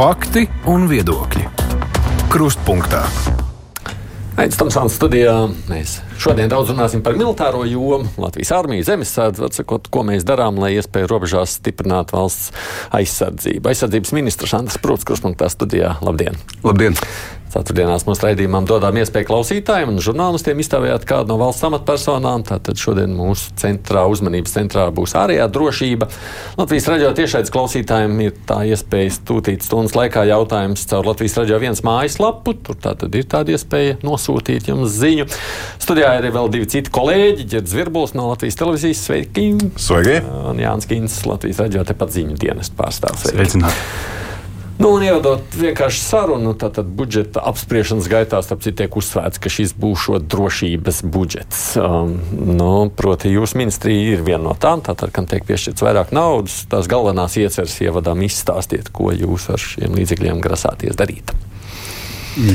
Fakti un viedokļi. Krustpunktā. Aizsmeļamies Tamsānas studijā. Mēs šodien daudz runāsim par militāro jomu, Latvijas armiju, zemesardzi, atsakot, ko mēs darām, lai iespēju robežās stiprinātu valsts aizsardzību. Aizsardzības ministrs Andris Prūts, Krustpunktā studijā. Labdien! Labdien! Ceturtdienās mums raidījumam dodām iespēju klausītājiem un žurnālistiem izstāvēt kādu no valsts amatpersonām. Tātad šodien mūsu centrā, uzmanības centrā būs ārējā drošība. Latvijas raidījā tiešais klausītājiem ir tā iespēja stūtīt stundas laikā jautājumus caur Latvijas raidījā viens mājaslapu. Tur tātad ir tāda iespēja nosūtīt jums ziņu. Studijā ir vēl divi citi kolēģi. Ģerds Virbuls no Latvijas televīzijas. Sveiki! Sveiki! Un Jānis Kins, Latvijas raidījā tepat ziņu dienas pārstāvs. Sveicināti! Nu, un ievadot vienkārši sarunu, tad budžeta apspriešanas gaitā starp citu tiek uzsvērts, ka šis būs drošības budžets. Um, nu, proti, jūsu ministrija ir viena no tām, tātad, kam tiek piešķirts vairāk naudas, tās galvenās ieceres ievadām izstāstiet, ko jūs ar šiem līdzekļiem grasāties darīt.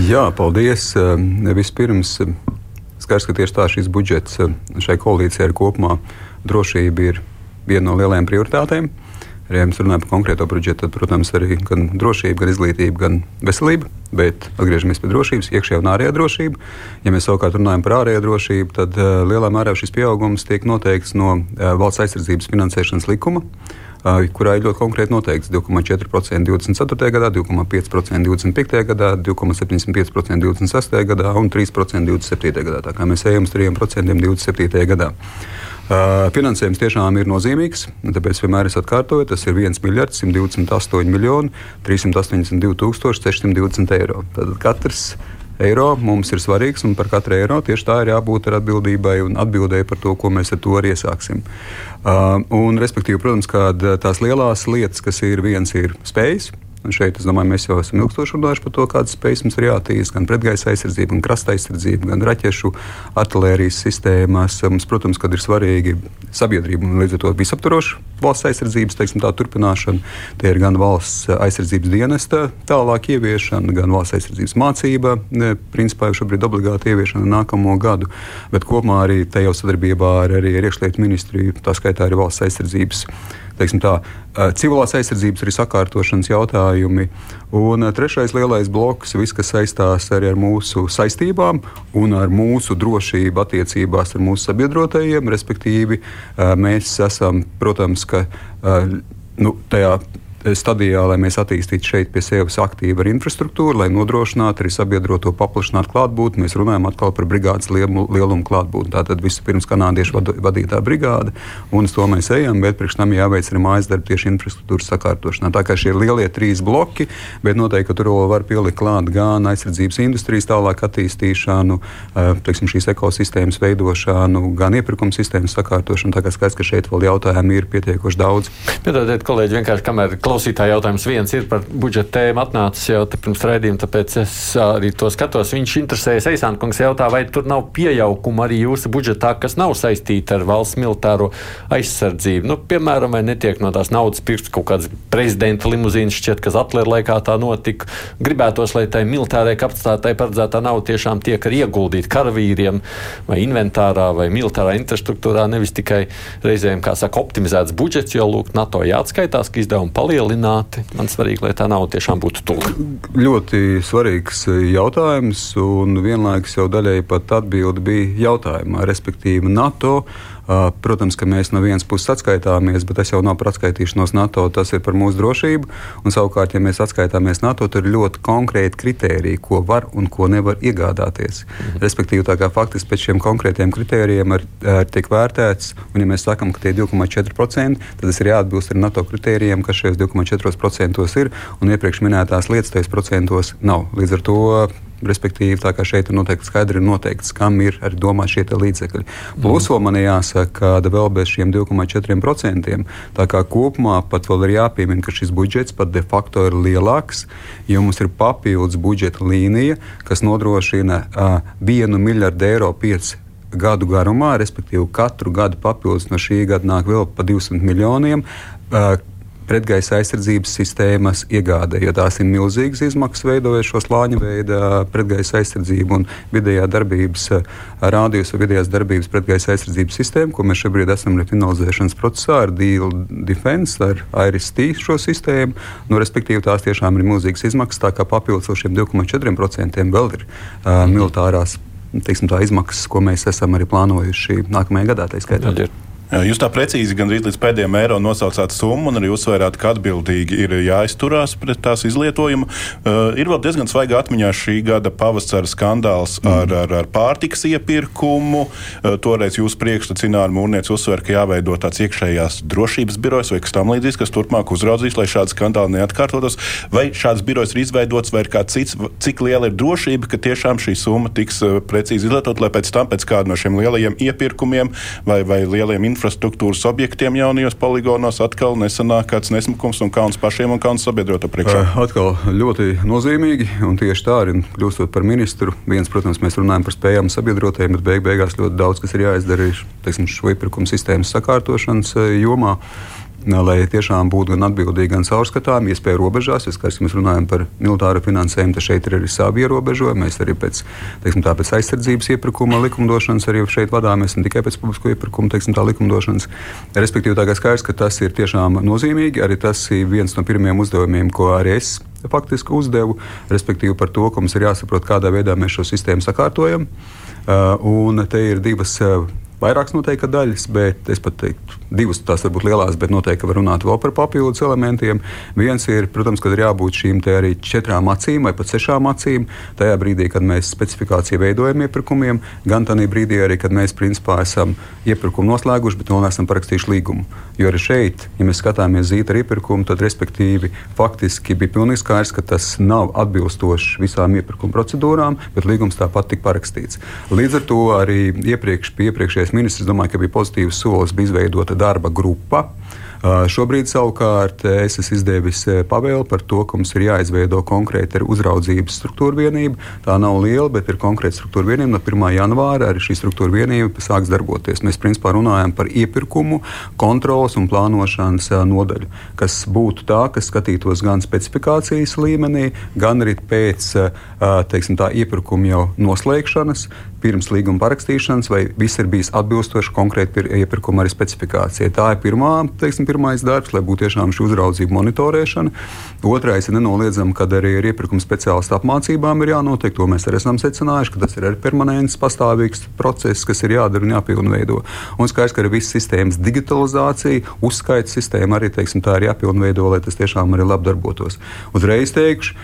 Jā, paldies. Um, vispirms, um, skaidrs, ka tieši tā šis budžets um, šai koalīcijai kopumā drošība ir viena no lielajām prioritātēm. Arī, ja mēs runājam par konkrēto budžetu, tad, protams, arī gan drošība, gan izglītība, gan veselība. Bet atgriežamies pie drošības, iekšējā un ārējā drošība. Ja mēs savukārt runājam par ārējo drošību, tad uh, lielā mērā šis pieaugums tiek noteikts no uh, valsts aizsardzības finansēšanas likuma. Uh, kurā ir ļoti konkrēti noteikts 2,4% 24. gadā, 2,5% 25. gadā, 2,75% 26. gadā un 3% 27. gadā. Tā kā mēs ejam uz 3% 27. gadā. Finansējums tiešām ir nozīmīgs. Tāpēc vienmēr es atkārtoju, tas ir 1 miljards 128 miljoni 382 620 eiro. Tad katrs eiro mums ir svarīgs, un par katru eiro tieši tā ir jābūt ar atbildībai un atbildēji par to, ko mēs ar to arī iesāksim. Uh, un, respektīvi, protams, tās lielās lietas, kas ir viens, ir spējas. Un šeit, es domāju, mēs jau esam ilgstoši runājuši par to, kādas spējas mums ir jātīst, gan pretgaisa aizsardzība, gan krasta aizsardzība, gan raķešu artērijas sistēmas. Mums, protams, kad ir svarīgi sabiedrība un līdz ar to visaptvaroša valsts aizsardzības teiksim, turpināšana. Tie ir gan valsts aizsardzības dienesta tālāk ieviešana, gan valsts aizsardzības mācība, principā jau šobrīd obligāti ieviešana nākamo gadu, bet kopumā arī te jau sadarbībā ar, arī ar iekšlietu ministriju, tā skaitā arī valsts aizsardzības tā, civilās aizsardzības arī sakārtošanas jautājumi. Un trešais lielais bloks, viss, kas saistās arī ar mūsu saistībām un ar mūsu drošību attiecībās ar mūsu sabiedrotajiem, respektīvi mēs esam, protams, ka nu, tajā stadijā, lai mēs attīstītu šeit pie sevis aktīvu ar infrastruktūru, lai nodrošinātu arī sabiedroto paplašinātu klātbūtni. Mēs runājam atkal par brigādes lielu, lielumu klātbūtni. Tātad vispirms kanādiešu vadītā brigāde, un uz to mēs ejam, bet priekš tam jāveic arī mājas darbi tieši infrastruktūras sakārtošanā. Tā kā šie ir lielie trīs bloki, bet noteikti, tur vēl var pielikt klāt gan aizsardzības industrijas tālāk attīstīšanu, teiksim, šīs ekosistēmas veidošanu, gan iepirkuma sistēmas sakārtošanu. Tā kā skaidrs, ka šeit vēl jautājumu ir pietiekoši daudz. Piedodiet, kolēģi, vienkārši kamēr klausītāja jautājums viens ir par budžeta tēmu atnācis jau pirms raidījuma, tāpēc es arī to skatos. Viņš interesējas, Eisānkungs jautā, vai tur nav piejaukuma arī jūsu budžetā, kas nav saistīta ar valsts militāro aizsardzību. Nu, piemēram, vai netiek no tās naudas pirkts kaut kāds prezidenta limuzīns, šķiet, kas atlēr laikā tā notika. Gribētos, lai tai militārajai kapacitātei paredzētā nauda tiešām tiek arī ieguldīta karavīriem vai inventārā vai militārā infrastruktūrā, nevis tikai reizēm, kā saka, optimizēts budžets, jo, lūk, NATO jāatskaitās, ka izdevumi palielina palielināti. Man svarīgi, lai tā nauda tiešām būtu tuvu. Ļoti svarīgs jautājums, un vienlaikus jau daļai pat atbildi bija jautājumā, respektīvi NATO Protams, ka mēs no vienas puses atskaitāmies, bet tas jau nav par atskaitīšanos NATO, tas ir par mūsu drošību. Un, savukārt, ja mēs atskaitāmies NATO, tad ir ļoti konkrēti kriteriji, ko var un ko nevar iegādāties. Mhm. Respektīvi, tā kā faktiski pēc šiem konkrētiem kritērijiem ar, ar tiek vērtēts, un ja mēs sakām, ka tie ir 2,4%, tad tas ir jāatbilst ar NATO kritērijiem, kas šajos 2,4% ir, un iepriekš minētās lietas tajos procentos nav. Līdz ar to Respektīvi, tā kā šeit ir noteikti skaidri noteikts, kam ir arī domāti šie līdzekļi. Plus, vēl man jāsaka, ka vēl bez šiem 2,4%, tā kā kopumā pat vēl ir jāpiemina, ka šis budžets pat de facto ir lielāks, jo mums ir papildus budžeta līnija, kas nodrošina uh, 1 miljardu eiro 5 gadu garumā, respektīvi katru gadu papildus no šī gada nāk vēl pa 200 miljoniem. Uh, pretgaisa aizsardzības sistēmas iegādē, jo tās ir milzīgas izmaksas veidojot šo slāņa veidu pretgaisa aizsardzību un vidējā darbības rādījus vai vidējās darbības pretgaisa aizsardzības sistēmu, ko mēs šobrīd esam finalizēšanas procesā ar Deal Defense, ar IRST šo sistēmu. Nu, respektīvi, tās tiešām ir milzīgas izmaksas, tā kā papildus šiem 2,4% vēl ir uh, militārās teiksim, tā, izmaksas, ko mēs esam arī plānojuši nākamajā gadā. Jūs tā precīzi gandrīz līdz pēdējiem eiro nosaucāt summu, un arī uzsvērāt, ka atbildīgi ir jāizturās pret tās izlietojumu. Uh, ir vēl diezgan svaigā atmiņā šī gada pavasara skandāls mm. ar, ar, ar pārtikas iepirkumu. Uh, toreiz jūs priekšstacināja Mūrniec uzsver, ka jāveido tāds iekšējās drošības birojs vai kas tam līdzīgs, kas turpmāk uzraudzīs, lai šādi skandāli neatkārtotos. Vai šāds birojs ir izveidots, vai ir kāds cits, cik liela ir drošība, ka tiešām šī summa tiks uh, precīzi izlietot, lai pēc tam pēc kāda no šiem lielajiem iepirkumiem vai, vai lieliem infrastruktūras objektiem jaunajos poligonos atkal nesanāk kāds nesmukums un kauns pašiem un kauns sabiedroto priekšā? Uh, atkal ļoti nozīmīgi, un tieši tā arī kļūstot par ministru. Viens, protams, mēs runājam par spējām sabiedrotajiem, bet beig beigās ļoti daudz kas ir jāizdara teiksim, šo iepirkuma sistēmas sakārtošanas jomā lai tiešām būtu gan atbildīgi, gan caurskatāmi, iespēja robežās. Es, mēs runājam par militāru finansējumu, tad šeit ir arī savi ierobežojumi. Mēs arī pēc, teiksim, tā, pēc aizsardzības iepirkuma likumdošanas arī šeit vadāmies, ne tikai pēc publisko iepirkuma teiksim, likumdošanas. Respektīvi, tā kā skaidrs, ka tas ir tiešām nozīmīgi. Arī tas ir viens no pirmajiem uzdevumiem, ko arī es faktiski uzdevu, respektīvi par to, ka mums ir jāsaprot, kādā veidā mēs šo sistēmu sakārtojam. Uh, un te ir divas uh, vairākas noteikti daļas, bet es pat teiktu, divas tās varbūt lielās, bet noteikti var runāt vēl par papildus elementiem. Viens ir, protams, kad ir jābūt šīm arī četrām acīm vai pat sešām acīm. Tajā brīdī, kad mēs specifikāciju veidojam iepirkumiem, gan tajā brīdī, arī, kad mēs principā esam iepirkumu noslēguši, bet vēl neesam parakstījuši līgumu. Jo arī šeit, ja mēs skatāmies zīta ar iepirkumu, tad respektīvi faktiski bija pilnīgi skaidrs, ka tas nav atbilstoši visām iepirkuma procedūrām, bet līgums tāpat tika parakstīts. Līdz ar to arī iepriekš, iepriekšējais ministrs domāju, ka bija pozitīvs solis, bija izveidota darba grupa. Šobrīd savukārt es esmu izdevis pavēli par to, ka mums ir jāizveido konkrēta uzraudzības struktūra vienība. Tā nav liela, bet ir konkrēta struktūra vienība. No 1. janvāra arī šī struktūra vienība sāks darboties. Mēs principā runājam par iepirkumu, kontrolas un plānošanas nodaļu, kas būtu tā, kas skatītos gan specifikācijas līmenī, gan arī pēc teiksim, tā, iepirkuma jau noslēgšanas, pirms līguma parakstīšanas, vai viss ir bijis atbilstoši konkrēti iepirkuma arī specifikācijai. Tā ir pirmā, teiksim, pirmais darbs, lai būtu tiešām šī uzraudzība, monitorēšana. Otrais ir nenoliedzami, ka arī ar iepirkuma speciālistu apmācībām ir jānotiek. To mēs arī esam secinājuši, ka tas ir arī permanents, pastāvīgs process, kas ir jādara un jāpilnveido. Un skaidrs, ka arī visas sistēmas digitalizācija, uzskaita sistēma arī teiksim, tā ir jāpilnveido, lai tas tiešām arī labi darbotos. Uzreiz teikšu,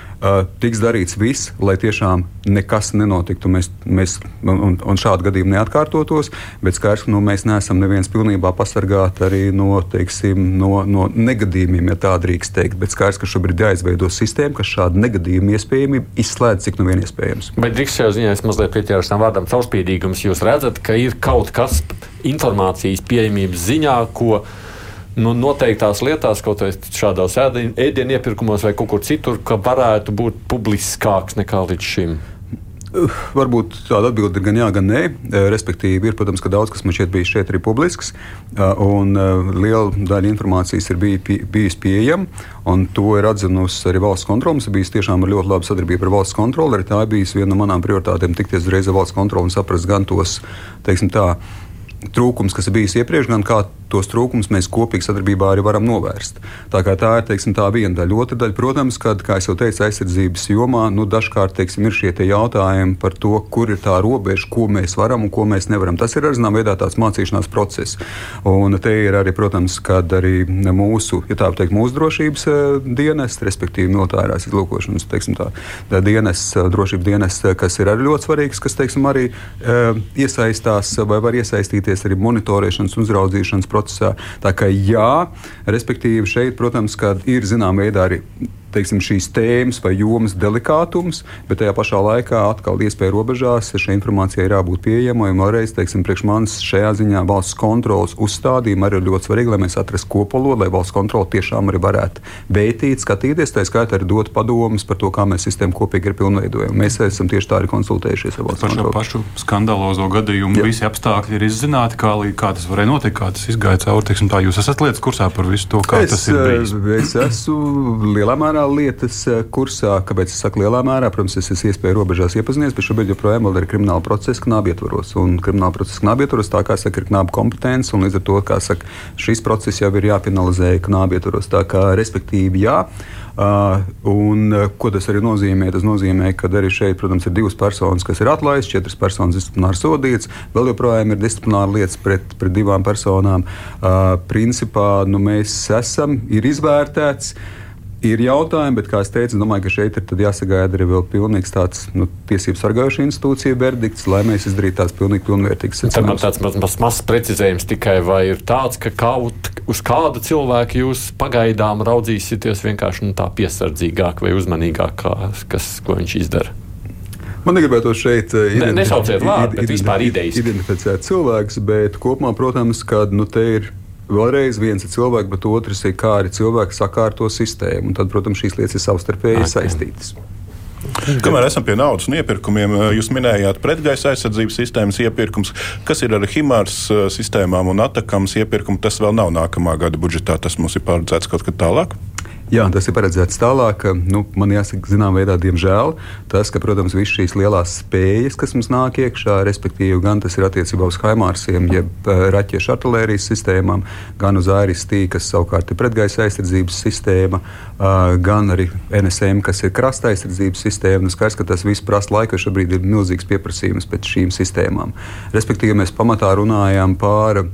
tiks darīts viss, lai tiešām nekas nenotiktu. Mēs, mēs un, un šādi gadījumi neatkārtotos. Bet skaidrs, ka nu, mēs neesam neviens pilnībā pasargāti arī no, teiksim, no, no negadījumiem, ja tā drīkst teikt. Bet skaidrs, ka šobrīd jāizveido sistēma, kas šādu negadījumu iespējamību izslēdz cik nu vien iespējams. Bet drīkst šajā ziņā es mazliet pieķēros tam vārdam caurspīdīgums. Jūs redzat, ka ir kaut kas informācijas pieejamības ziņā, ko nu, noteiktās lietās, kaut vai šādos ēdienu iepirkumos vai kaut kur citur, ka varētu būt publiskāks nekā līdz šim. Varbūt tāda atbilde ir gan jā, gan nē. Respektīvi, ir, protams, ka daudz kas man šeit bija šeit arī publisks, un liela daļa informācijas ir bij, bijusi pieejama, un to ir atzinusi arī valsts kontrole. Mums ir bijis tiešām ļoti laba sadarbība ar valsts kontroli. Arī tā ir bijusi viena no manām prioritātēm tikties uzreiz ar valsts kontroli un saprast gan tos, teiksim tā, trūkums, kas ir bijis iepriekš, gan kā tos trūkumus mēs kopīgi sadarbībā arī varam novērst. Tā, tā ir teiksim, tā viena daļa. Otra daļa, protams, kad, kā jau teicu, aizsardzības jomā nu, dažkārt teiksim, ir šie jautājumi par to, kur ir tā robeža, ko mēs varam un ko mēs nevaram. Tas ir arī zināmā veidā tāds mācīšanās process. Un te ir arī, protams, arī mūsu, ja tā teikt, mūsu drošības eh, dienas, respektīvi militārās izlūkošanas teiksim, tā, tā dienas, eh, drošības dienas, eh, kas ir arī ļoti svarīgs, kas teiksim, arī iesaistās vai var iesaistīties arī monitorēšanas un uzraudzīšanas procesā. Tā kā jā, respektīvi šeit, protams, ir zināmā veidā arī teiksim, šīs tēmas vai jomas delikātums, bet tajā pašā laikā atkal iespēja robežās šai informācijai ir jābūt pieejamai. Vēlreiz, teiksim, priekš manis šajā ziņā valsts kontrolas uzstādījumi arī ir ļoti svarīgi, lai mēs atrastu kopolodu, lai valsts kontrola tiešām arī varētu vērtīt, skatīties, tā skaitā arī dot padomus par to, kā mēs sistēmu kopīgi ir pilnveidojam. Mēs esam tieši tā arī konsultējušies ar valsts kontroli. Par šo pašu skandalozo gadījumu Jā. visi apstākļi ir izzināti, kā, kā tas varēja notikt, kā tas izgāja cauri. Teiksim, tā jūs esat lietas kursā par visu to, kā es, tas ir bijis. Es esmu lielā mērā lietas kursā, kāpēc es saku lielā mērā. Protams, es esmu iespēja robežās iepazinies, bet šobrīd joprojām ir krimināla procesa knābi ietvaros. Un krimināla procesa knābi ietvaros tā kā saka, ir knāba kompetence, un līdz ar to, kā saka, šis process jau ir jāfinalizē knābi ietvaros. Tā kā, respektīvi, jā. Uh, un, uh, ko tas arī nozīmē? Tas nozīmē, ka arī šeit, protams, ir divas personas, kas ir atlaistas, četras personas disciplināri sodītas, vēl joprojām ir disciplināra lietas pret, pret divām personām. Uh, principā nu, mēs esam, ir izvērtēts. Uh, ir jautājumi, bet, kā jau teicu, domāju, ka šeit ir jāsagaida arī vēl pilnīgs tāds nu, tiesību sargājuša institūcija verdikts, lai mēs izdarītu tādas pilnīgi pilnvērtīgas secinājumus. Man tāds mazs maz, maz precizējums tikai, vai ir tāds, ka kaut uz kādu cilvēku jūs pagaidām raudzīsieties vienkārši nu, tā piesardzīgāk vai uzmanīgāk, kā, kas, ko viņš izdara. Man negribētu šeit uh, ne, nesauciet vārdu, bet vispār idejas. Identificēt cilvēkus, bet kopumā, protams, kad nu, te ir Vēlreiz viens ir cilvēks, bet otrs ir kā arī cilvēks sakārto sistēmu. Un tad, protams, šīs lietas ir savstarpēji saistītas. Kamēr esam pie naudas un iepirkumiem, eh, jūs minējāt pretgaisa aizsardzības sistēmas iepirkums. Kas ir ar Himāras eh, sistēmām un atakams iepirkumu? Tas vēl nav nākamā gada budžetā. Tas mums ir paredzēts kaut kad tālāk. Jā, tas ir paredzēts tālāk. Nu, man jāsaka, zināmā veidā, diemžēl, tas, ka, protams, visas šīs lielās spējas, kas mums nāk iekšā, respektīvi, gan tas ir attiecībā uz Haimārsiem, jeb eh, raķešu artērijas sistēmām, gan uz Airistī, kas savukārt ir pretgaisa aizsardzības sistēma, gan arī NSM, kas ir krasta aizsardzības sistēma. Nu, skaidrs, ka tas viss prasa laiku, jo šobrīd ir milzīgs pieprasījums pēc šīm sistēmām. Respektīvi, mēs pamatā runājam par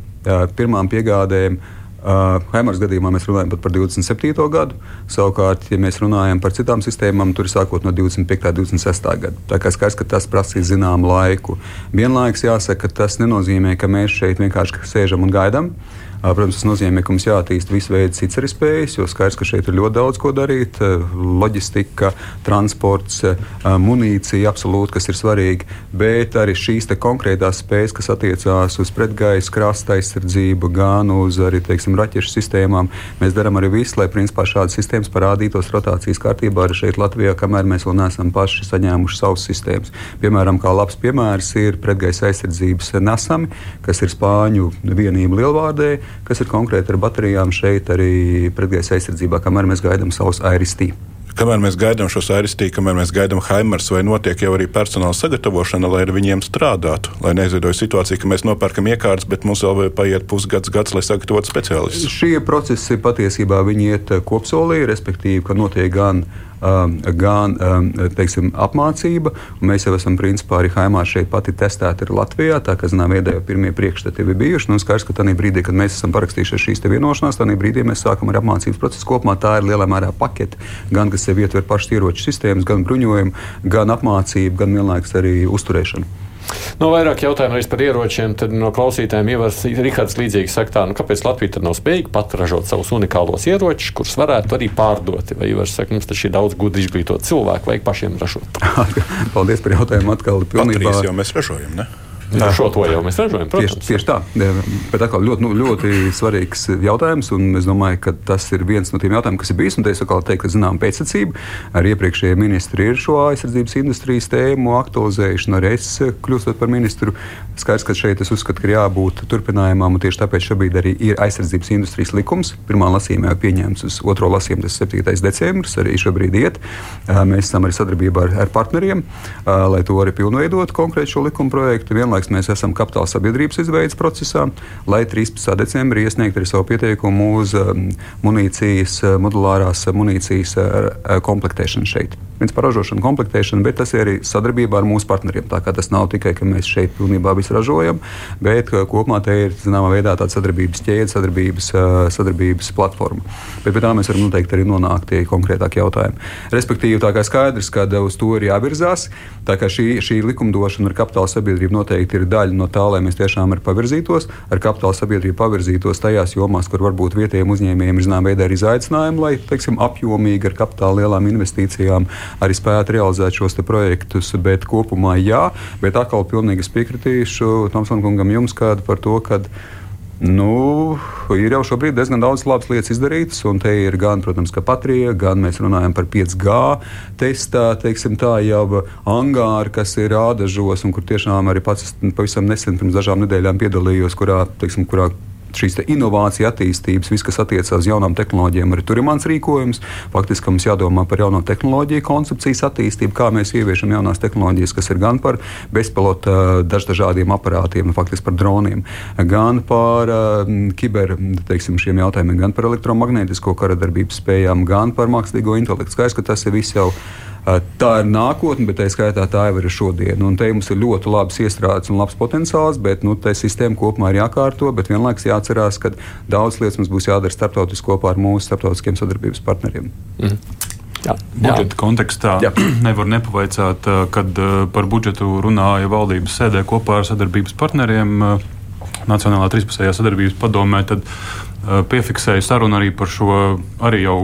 pirmām piegādēm Uh, Haimars gadījumā mēs runājam par 27. gadu. Savukārt, ja mēs runājam par citām sistēmām, tur ir sākot no 25. un 26. gada. Tā kā skaidrs, ka tas prasīs zināmu laiku. Vienlaikus jāsaka, ka tas nenozīmē, ka mēs šeit vienkārši sēžam un gaidām. Protams, tas nozīmē, ka mums jāattīst visu veidu arī spējas, jo skaidrs, ka šeit ir ļoti daudz ko darīt. Loģistika, transports, munīcija, absolūti, kas ir svarīgi. Bet arī šīs konkrētās spējas, kas attiecās uz pretgaisa krasta aizsardzību, gan uz arī teiksim, raķešu sistēmām, mēs darām arī visu, lai principā šādas sistēmas parādītos rotācijas kārtībā arī šeit Latvijā, kamēr mēs vēl neesam paši saņēmuši savus sistēmas. Piemēram, kā labs piemērs ir pretgaisa aizsardzības nesami, kas ir Spāņu vienība Lielvārdē kas ir konkrēti ar baterijām šeit arī pretgaisa aizsardzībā, kamēr mēs gaidām savus airistī. Kamēr mēs gaidām šo airistī, kamēr mēs gaidām Haimers, vai notiek jau arī personāla sagatavošana, lai ar viņiem strādātu, lai neizveidojas situācija, ka mēs nopērkam iekārtas, bet mums vēl paiet pusgads, gads, lai sagatavotu speciālistus. Šie procesi patiesībā iet kopsolī, respektīvi, ka notiek gan Um, gan um, teiksim, apmācība. Mēs jau esam principā arī Haimā šeit pati testēti Latvijā. Tā kā zinām, viedējo pirmie priekšstati ir bijuši. Nu, skaidrs, ka tajā brīdī, kad mēs esam parakstījuši šīs vienošanās, tajā brīdī mēs sākam ar apmācības procesu kopumā. Tā ir lielā mērā pakete, gan kas sev ietver pašas ieroču sistēmas, gan bruņojumu, gan apmācību, gan vienlaikus arī uzturēšanu. No vairāk jautājumu arī par ieročiem. Tad no klausītājiem ievars Rihards līdzīgi saka, tā, nu, kāpēc Latvija nav spējīga pat ražot savus unikālos ieročus, kurus varētu arī pārdot. Vai Ivars saka, mums taču ir daudz gudri izglītot cilvēku, vajag pašiem ražot. Paldies par jautājumu atkal. Pilnībā. Patrīs jau mēs ražojam, ne? Jā. Šo to jau mēs ražojam. Tieši, tieši tā. Bet atkal ļoti, nu, ļoti svarīgs jautājums. Es domāju, ka tas ir viens no tiem jautājumiem, kas ir bijis. Es atkal teiktu, ka zinām pēcsacība. Arī iepriekšējie ministri ir šo aizsardzības industrijas tēmu aktualizējuši. Arī es kļūstot par ministru. Skaidrs, ka šeit es uzskatu, ka ir jābūt turpinājumam. Tieši tāpēc šobrīd arī ir aizsardzības industrijas likums. Pirmā lasījuma jau pieņemts uz otro lasījumu, tas 7. decembris. Arī šobrīd iet. Mēs esam arī sadarbībā ar, ar partneriem, lai to arī pilnveidotu konkrēti šo likuma projektu. Vienlaikus vienlaikus mēs esam kapitāla sabiedrības izveidas procesā, lai 13. decembrī iesniegtu arī savu pieteikumu uz um, munīcijas, uh, modulārās munīcijas uh, uh, komplektēšanu šeit. Principā, ražošana, komplektēšana, bet tas ir arī sadarbībā ar mūsu partneriem. Tā kā tas nav tikai, ka mēs šeit pilnībā visu ražojam, bet kopumā te ir zināmā veidā tāda sadarbības ķēde, sadarbības, sadarbības platforma. Bet pie tā mēs varam noteikti arī nonākt pie konkrētākiem jautājumiem. Respektīvi, tā kā skaidrs, ka uz to ir jāvirzās, tā kā šī, šī likumdošana ar kapitāla sabiedrību noteikti ir daļa no tā, lai mēs tiešām ar pavirzītos, ar kapitāla sabiedrību pavirzītos tajās jomās, kur varbūt vietējiem uzņēmējiem ir zināmā veidā izaicinājumi, lai teiksim, apjomīgi ar kapitāla lielām investīcijām arī spētu realizēt šos projektus. Bet kopumā jā, bet atkal pilnīgi piekritīšu Tomsonam kungam jums kādu par to, ka Nu, ir jau šobrīd diezgan daudz labas lietas izdarītas, un te ir gan, protams, Patrija, gan mēs runājam par 5G testā, teiksim, tā jau angāri, kas ir ādažos, un kur tiešām arī pats pavisam nesen, pirms dažām nedēļām piedalījos, kurā, teiksim, kurā šīs inovācijas attīstības, viss, kas attiecas uz jaunām tehnoloģijām, arī tur ir mans rīkojums. Faktiski mums jādomā par jauno tehnoloģiju koncepcijas attīstību, kā mēs ieviešam jaunās tehnoloģijas, kas ir gan par bezpilota dažādiem aparātiem, faktiski par droniem, gan par uh, kiber teiksim, jautājumiem, gan par elektromagnētisko karadarbības spējām, gan par mākslīgo intelektu. Skaidrs, ka tas ir viss jau Tā ir nākotne, bet tā skaitā tā jau ir šodien. Un te mums ir ļoti labs iestrādes un labs potenciāls, bet nu, tā sistēma kopumā ir jākārto. Bet vienlaikus jāatcerās, ka daudz lietas mums būs jādara starptautiski kopā ar mūsu starptautiskiem sadarbības partneriem. Jā, budžeta kontekstā Jā. nevar nepavaicāt, kad par budžetu runāja valdības sēdē kopā ar sadarbības partneriem Nacionālā trīspusējā sadarbības padomē. Tad piefiksēju sarunu arī par šo arī jau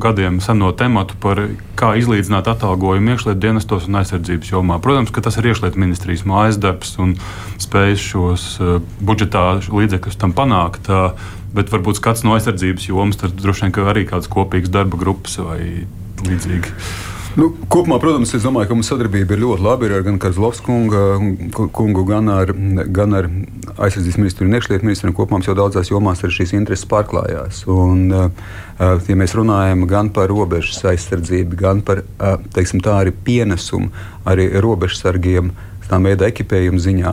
gadiem seno tematu, par kā izlīdzināt atalgojumu iekšlietu dienestos un aizsardzības jomā. Protams, ka tas ir iekšlietu ministrijas mājas darbs un spējas šos uh, budžetā līdzekļus tam panākt. Uh, bet varbūt skats no aizsardzības jomas, tad droši vien arī kādas kopīgas darba grupas vai līdzīgi. Nu, kopumā, protams, es domāju, ka mums sadarbība ir ļoti laba. Ir gan ar Zlovs kungu, kungu gan, ar, gan ar aizsardzības ministru un iekšlietu ministru. Kopumā mums jau daudzās jomās ir šīs intereses pārklājās. Un, ja mēs runājam gan par robežas aizsardzību, gan par teiksim, tā, arī pienesumu arī robežsargiem tām veida ekipējuma ziņā,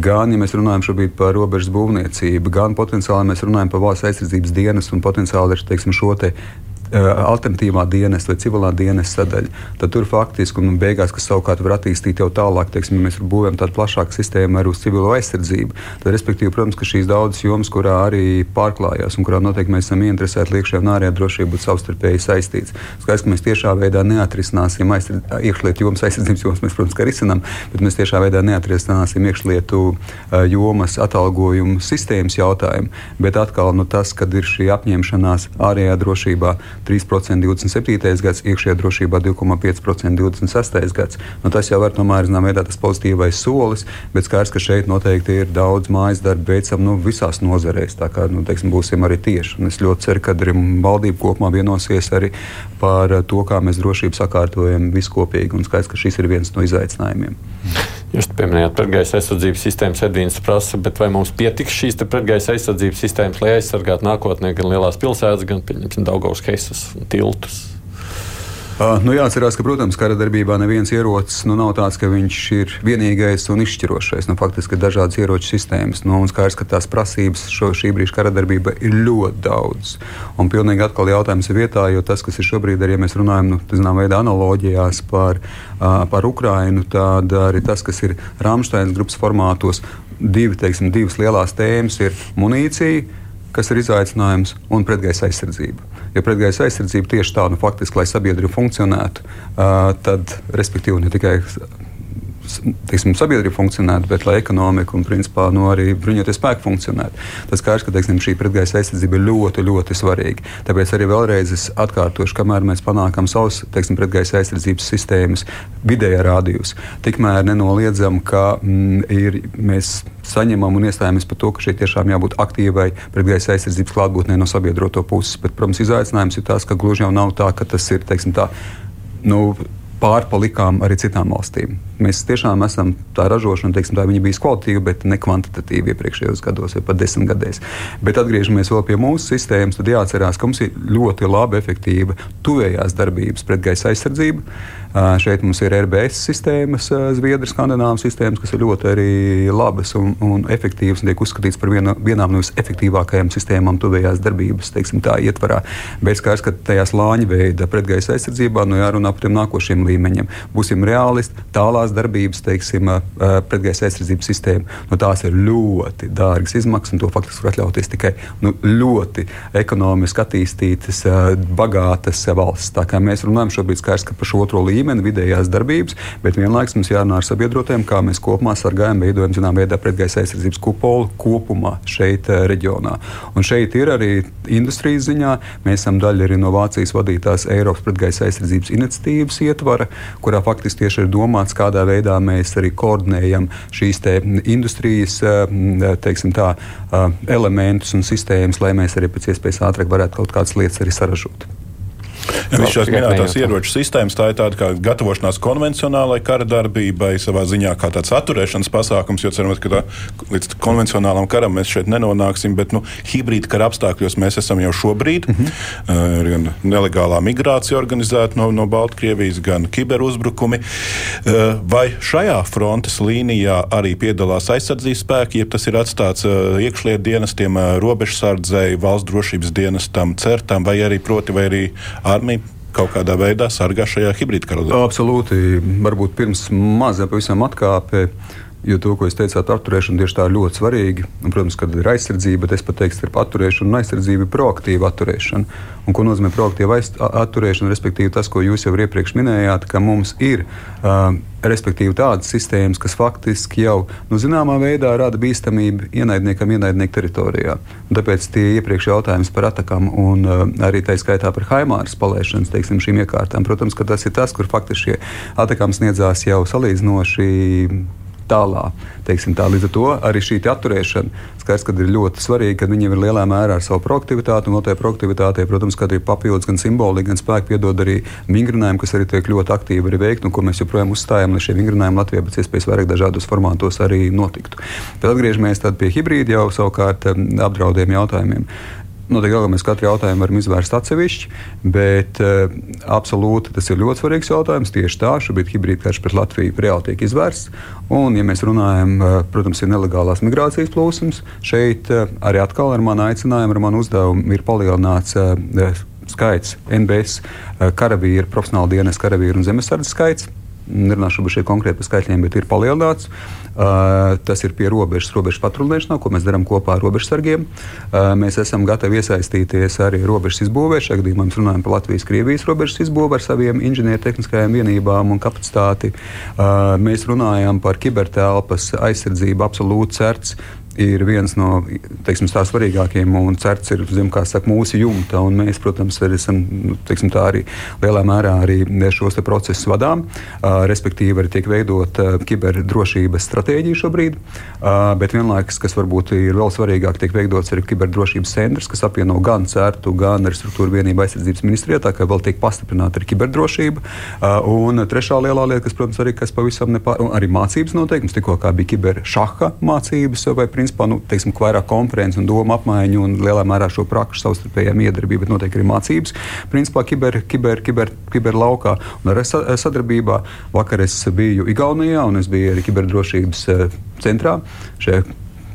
gan, ja mēs runājam šobrīd par robežas būvniecību, gan potenciāli mēs runājam par valsts aizsardzības dienas un potenciāli teiksim, šo te Eh, alternatīvā dienesta vai civilā dienesta sadaļa. Tad tur faktiski, un beigās, kas savukārt var attīstīt jau tālāk, teiksim, ja mēs būvējam tādu plašāku sistēmu arī uz civilo aizsardzību, tad, respektīvi, protams, ka šīs daudzas jomas, kurā arī pārklājās un kurā noteikti mēs esam ieinteresēti iekšējā un ārējā drošība būt savstarpēji saistīts. Skaidrs, ka mēs tiešā veidā neatrisināsim iekšlietu jomas aizsardzības jomas, mēs, protams, ka risinām, bet mēs tiešā veidā neatrisināsim iekšlietu uh, jomas atalgojumu sistēmas jautājumu. Bet atkal nu, tas, kad ir šī apņemšanās ārējā drošībā, 3% 27. gads, iekšējā drošībā 2,5% 26. gads. Nu, tas jau var tomēr zinām, veidā tas pozitīvais solis, bet skaidrs, ka šeit noteikti ir daudz mājas darbu veicam nu, visās nozarēs. Tā kā nu, teiksim, būsim arī tieši. Un es ļoti ceru, ka arī valdība kopumā vienosies arī par to, kā mēs drošību sakārtojam viskopīgi. Un skaidrs, ka šis ir viens no izaicinājumiem. Jūs pieminējāt pretgaisa aizsardzības sistēmas, Edvīns prasa, bet vai mums pietiks šīs pretgaisa aizsardzības sistēmas, lai aizsargātu nākotnē gan lielās pilsētas, gan, pieņemsim, Daugavas heisas un tiltus? Uh, nu, jāatcerās, ka, protams, kara darbībā neviens ierocis nu, nav tāds, ka viņš ir vienīgais un izšķirošais. Nu, faktiski ir dažādas ieroču sistēmas. Nu, un skaidrs, ka tās prasības šo, šī brīža kara darbība ir ļoti daudz. Un pilnīgi atkal jautājums ir vietā, jo tas, kas ir šobrīd, arī ja mēs runājam, nu, zinām, veidā analoģijās par, uh, par Ukrainu, tad arī tas, kas ir Rāmsteinas grupas formātos, divi, teiksim, divas lielās tēmas ir munīcija, kas ir izaicinājums, un pretgaisa aizsardzība. Jo pretgaisa aizsardzība tieši tā, nu, faktiski, lai sabiedrība funkcionētu, uh, tad, respektīvi, ne tikai teiksim, sabiedrība funkcionētu, bet lai ekonomika un principā, nu, arī bruņoties spēki funkcionētu. Tas skaidrs, ka teiksim, šī pretgaisa aizsardzība ir ļoti, ļoti svarīga. Tāpēc arī vēlreiz es atkārtošu, kamēr mēs panākam savus teiksim, pretgaisa aizsardzības sistēmas vidējā rādījus, tikmēr nenoliedzam, ka mm, ir, mēs saņemam un iestājamies par to, ka šeit tiešām jābūt aktīvai pretgaisa aizsardzības klātbūtnē no sabiedroto puses. Bet, protams, izaicinājums ir tas, ka gluži jau nav tā, ka tas ir teiksim, tā, nu, pārpalikām arī citām valstīm. Mēs tiešām esam tā ražošana, teiksim, tā bija kvalitatīva, bet ne kvantitatīva iepriekšējos gados vai pat desmit gadēs. Bet atgriežamies pie mūsu sistēmas, tad jāatcerās, ka mums ir ļoti laba, efektīva tuvējās darbības pret gaisa aizsardzību. Šeit mums ir RBS sistēmas, Zviedrijas, Skandinávijas sistēmas, kas ir ļoti arī labas un, un efektīvas un tiek uzskatītas par viena, vienām no visefektīvākajām sistēmām tuvējās darbības teiksim, tā, ietvarā. Bet skaidrs, ka tajā slāņa veida pretgaisa aizsardzībā nu, jārunā par tiem nākošiem līmeņiem. Būsim realisti, tālās darbības, teiksim, pretgaisa aizsardzības sistēma, nu, tās ir ļoti dārgas izmaksas un to faktiski var atļauties tikai nu, ļoti ekonomiski attīstītas, bagātas valsts. Tā kā mēs runājam šobrīd skaidrs, ka par šo otro līmeni vidējās darbības, bet vienlaikus mums jārunā ar sabiedrotiem, kā mēs kopumā sargājam, veidojam zināmā veidā pretgaisa aizsardzības kupolu kopumā šeit, reģionā. Un šeit ir arī industrijas ziņā. Mēs esam daļa arī no Vācijas vadītās Eiropas pretgaisa aizsardzības iniciatīvas ietvara, kurā faktiski tieši ir domāts, kādā veidā mēs arī koordinējam šīs industrijas uh, teiksim, tā, uh, elementus un sistēmas, lai mēs arī pēc iespējas ātrāk varētu kaut kādas lietas arī saražot. Ja Visas šīs minētās ieroču sistēmas, tā ir tāda kā gatavošanās konvencionālai kara darbībai, savā ziņā kā tāds atturēšanas pasākums, jo cerams, ka tā, līdz konvencionālam karam mēs šeit nenonāksim, bet nu, hibrīda kara apstākļos mēs esam jau šobrīd. Mm -hmm. uh, gan nelegālā migrācija organizēta no, no Baltkrievijas, gan kiberuzbrukumi. Vai šajā frontes līnijā arī piedalās aizsardzības spēki, ja tas ir atstāts iekšlietu dienestiem, robežsardzei, valsts drošības dienestam, certam, vai arī proti, vai arī armija kaut kādā veidā sargā šajā hibrīda karā? Absolūti. Varbūt pirms maza pavisam atkāpe. Jo to, ko jūs teicāt, apturēšana tieši tā ir ļoti svarīga. Un, protams, kad ir aizsardzība, bet es pat teiktu, ka atturēšana un aizsardzība ir proaktīva atturēšana. Un, ko nozīmē proaktīva atturēšana? Respektīvi, tas, ko jūs jau iepriekš minējāt, ka mums ir uh, respektīvi tādas sistēmas, kas faktiski jau nu, zināmā veidā rada bīstamību ienaidniekam ienaidnieku teritorijā. Un tāpēc tie iepriekš jautājums par atakām un uh, arī tā skaitā par haimāras palaišanas teiksim, šīm iekārtām, protams, tas ir tas, kur faktiski šie atakām sniedzās jau salīdzinoši tālā. Tā. Līdz ar to arī šī atturēšana skaidrs, ka ir ļoti svarīga, ka viņiem ir lielā mērā ar savu proaktivitāti. Un no tajā proaktivitātē, protams, ka arī papildus gan simbolika, gan spēku piedod arī vingrinājumi, kas arī tiek ļoti aktīvi arī veikti un ko mēs joprojām uzstājam, lai šie vingrinājumi Latvijā pēc iespējas vairāk dažādos formātos arī notiktu. Tad atgriežamies pie hibrīda jau savukārt apdraudējuma jautājumiem. Noteikti, ka mēs katru jautājumu varam izvērst atsevišķi, bet uh, absolūti tas ir ļoti svarīgs jautājums. Tieši tā, šobrīd hibrīda karš pret Latviju reāli tiek izvērsts. Un, ja mēs runājam, uh, protams, ir nelegālās migrācijas plūsmas, šeit uh, arī atkal ar manu aicinājumu, ar manu uzdevumu ir palielināts uh, skaits NBS karavīru, profesionāla dienas karavīru un zemesardzes skaits. Nerunāšu šeit konkrēti par skaitļiem, bet ir palielināts. Uh, tas ir pie robežas, robežas patrulēšanā, ko mēs darām kopā ar robežsargiem. Uh, mēs esam gatavi iesaistīties arī robežas izbūvē. Šajā gadījumā mēs runājam par Latvijas-Krievijas robežas izbūvi ar saviem inženiertehniskajām vienībām un kapacitāti. Uh, mēs runājam par kibertelpas aizsardzību, absolūti certs ir viens no teiksim, tā svarīgākajiem, un certs ir zem, saka, mūsu jumta. Mēs, protams, arī esam nu, teiksim, arī lielā mērā arī šos procesus vadām. Uh, respektīvi, arī tiek veidota uh, kiberdrošības stratēģija šobrīd, uh, bet vienlaikus, kas varbūt ir vēl svarīgāk, tiek veidots arī kiberdrošības centrs, kas apvieno gan certu, gan arī struktūru vienību aizsardzības ministrijā, tā kā vēl tiek pastiprināta arī kiberdrošība. Un trešā lielā lieta, kas, protams, arī kas pavisam nepār, arī mācības noteikums, tikko kā bija kiberšaha mācības vai principā nu, teiksim, vairāk konferences un domu apmaiņu un lielā mērā šo prakšu savstarpējā miedarbība, bet notiek arī mācības. Principā kiber, kiber, kiber, kiber laukā un ar sadarbībā. Vakar es biju Igaunijā un es biju arī kiberdrošības eh, centrā. Šajā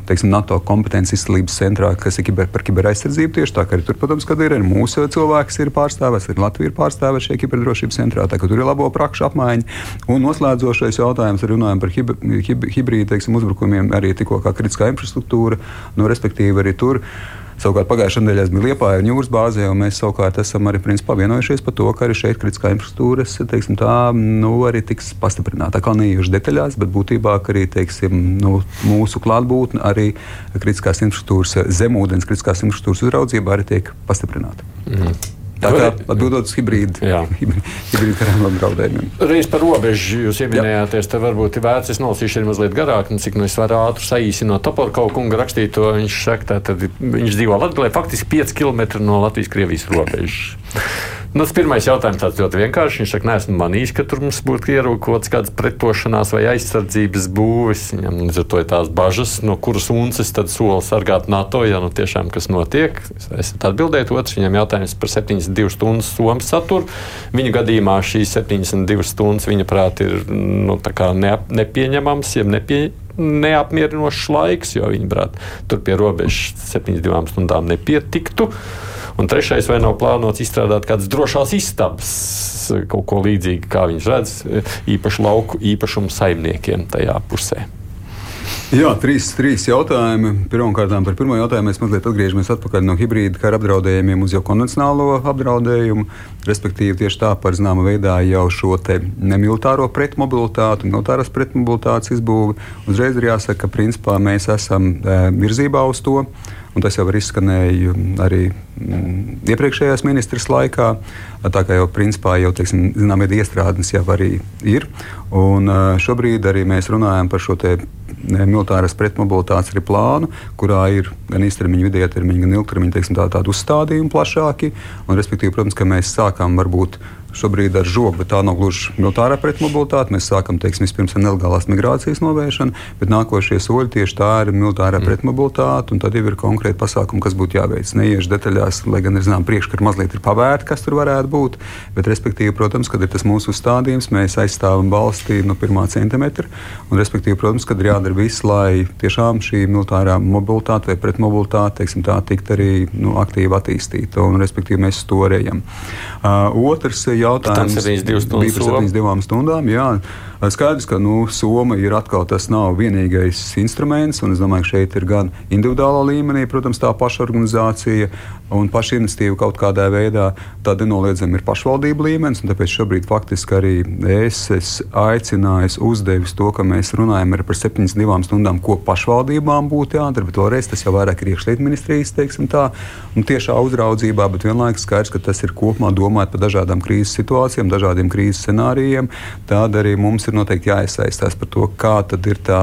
teiksim, NATO kompetences izcelības centrā, kas ir kiber, par kiberaizsardzību. Tieši tā, ka arī tur, protams, kad ir arī mūsu cilvēks ir pārstāvēts, arī Latvija ir pārstāvēta šajā kiberdrošības centrā. Tā, tur ir labo prakšu apmaiņa. Un noslēdzošais jautājums, runājot par hib, hib, hibrīdu uzbrukumiem, arī tikko kā kritiskā infrastruktūra, nu, respektīvi arī tur. Savukārt pagājušajā nedēļā bija Liepāja un Jūras bāzē, un mēs savukārt esam arī principā vienojušies par to, ka arī šeit kritiskā infrastruktūras teiksim, tā, nu, arī tiks pastiprināta. Tā kā neiešu detaļās, bet būtībā arī teiksim, nu, mūsu klātbūtne arī kritiskās infrastruktūras, zemūdens kritiskās infrastruktūras uzraudzība arī tiek pastiprināta. Mm. Tā kā atbildot uz hibrīdu, hibrīdu karām apdraudējumiem. Reiz par robežu jūs ieminējāties, te varbūt ir vērts, es nolasīšu arī mazliet garāk, nu, cik nu es varu ātri saīsinot Toporkau kunga rakstīto. Viņš saka, tā, tad viņš dzīvo Latvijā, faktiski 5 km no Latvijas-Krievijas robežas. Nu, tas pirmais jautājums tāds ļoti vienkāršs. Viņš saka, neesmu manījis, ka tur mums būtu ierūkots kāds pretošanās vai aizsardzības būvis. Viņam līdz ar to ir tās bažas, no kuras unces tad sola sargāt NATO, ja nu tiešām kas notiek. Es esmu atbildējis. Otrs viņam jautājums par 72 stundu somu saturu. Viņa gadījumā šīs 72 stundas, viņa prāt, ir nu, neap, nepieņemams, jeb nepie, neapmierinošs laiks, jo viņa prāt, tur pie robežas 72 stundām nepietiktu. Un trešais, vai nav plānots izstrādāt kādas drošās istabas, kaut ko līdzīgu, kā viņš redz, īpaši lauku īpašumu saimniekiem tajā pusē. Jā, trīs, trīs jautājumi. Pirmkārt, par pirmo jautājumu mēs mazliet atgriežamies atpakaļ no hibrīda kara apdraudējumiem uz jau konvencionālo apdraudējumu. Respektīvi, tieši tā par zināmu veidā jau šo nemilitāro pretmobilitāti, militāras pretmobilitātes izbūvi. Uzreiz ir jāsaka, ka principā mēs esam e, virzībā uz to. Un tas jau ir izskanēja arī mm, iepriekšējās ministras laikā. Tā kā jau principā jau teiksim, zinām, iestrādes jau arī ir. Un šobrīd arī mēs runājam par šo militāras pretmobilitātes plānu, kurā ir gan īstermiņa, vidējā termiņa, gan ilgtermiņa teiksim, tā, tādi uzstādījumi plašāki. Un, respektīvi, protams, ka mēs sākām varbūt šobrīd ar žogu, bet tā nav gluži militārā pretmobilitāte. Mēs sākam teiksim, vispirms ar nelegālās migrācijas novēršanu, bet nākošie soļi tieši tā ir militārā mm. pretmobilitāte. Tad jau ir konkrēti pasākumi, kas būtu jāveic. Neiešu detaļās, lai gan ir zinām, priekškari mazliet ir pavērti, kas tur varētu būt. Bet, respektīvi, protams, kad ir tas mūsu uzstādījums, mēs aizstāvam valstī no pirmā centimetra. Un, respektīvi, protams, kad ir jādara viss, lai tiešām šī militārā mobilitāte vai pretmobilitāte, teiksim, tā tikt arī nu, aktīvi attīstīta. Un, respektīvi, mēs to rējam. Uh, otrs jautājums bija par 72 stundām. Jā. Skaidrs, ka nu, Soma ir atkal tas nav vienīgais instruments, un es domāju, ka šeit ir gan individuālā līmenī, protams, tā pašorganizācija un pašiniciatīva kaut kādā veidā. Tad nenoliedzami ir pašvaldību līmenis, un tāpēc šobrīd faktiski arī es esmu aicinājis, uzdevis to, ka mēs runājam par 72 stundām, ko pašvaldībām būtu jādara, bet vēlreiz tas jau vairāk ir iekšlietu ministrijas teiksim, tā, un tiešā uzraudzībā, bet vienlaikus skaidrs, ka tas ir kopumā domājot par dažādām krīzes situācijām, dažādiem krīzes scenārijiem. Tad arī mums ir noteikti jāiesaistās par to, kā ir tā,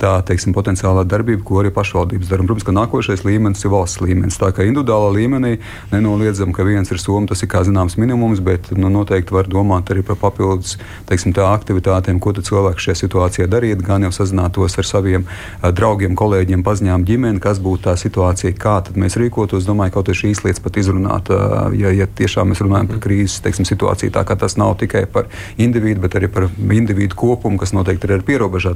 tā teiksim, potenciālā darbība, ko arī pašvaldības dara. Protams, ka nākošais līmenis ir valsts līmenis. Tā kā individuālā līmenī nenoliedzam, ka viens ir Somija, tas ir kā zināms minimums, bet nu, noteikti var domāt arī par papildus teiksim, aktivitātēm, ko cilvēks šajā situācijā darīt. Gan jau sazinātos ar saviem uh, draugiem, kolēģiem, paziņām, ģimeni, kas būtu tā situācija, kā mēs rīkotos. Domāju, kaut arī šīs lietas pat izrunāt, uh, ja, ja tiešām mēs runājam par krīzes teiksim, situāciju. Tā kā tas nav tikai par individu, bet arī par individu kopumu, kas noteikti ir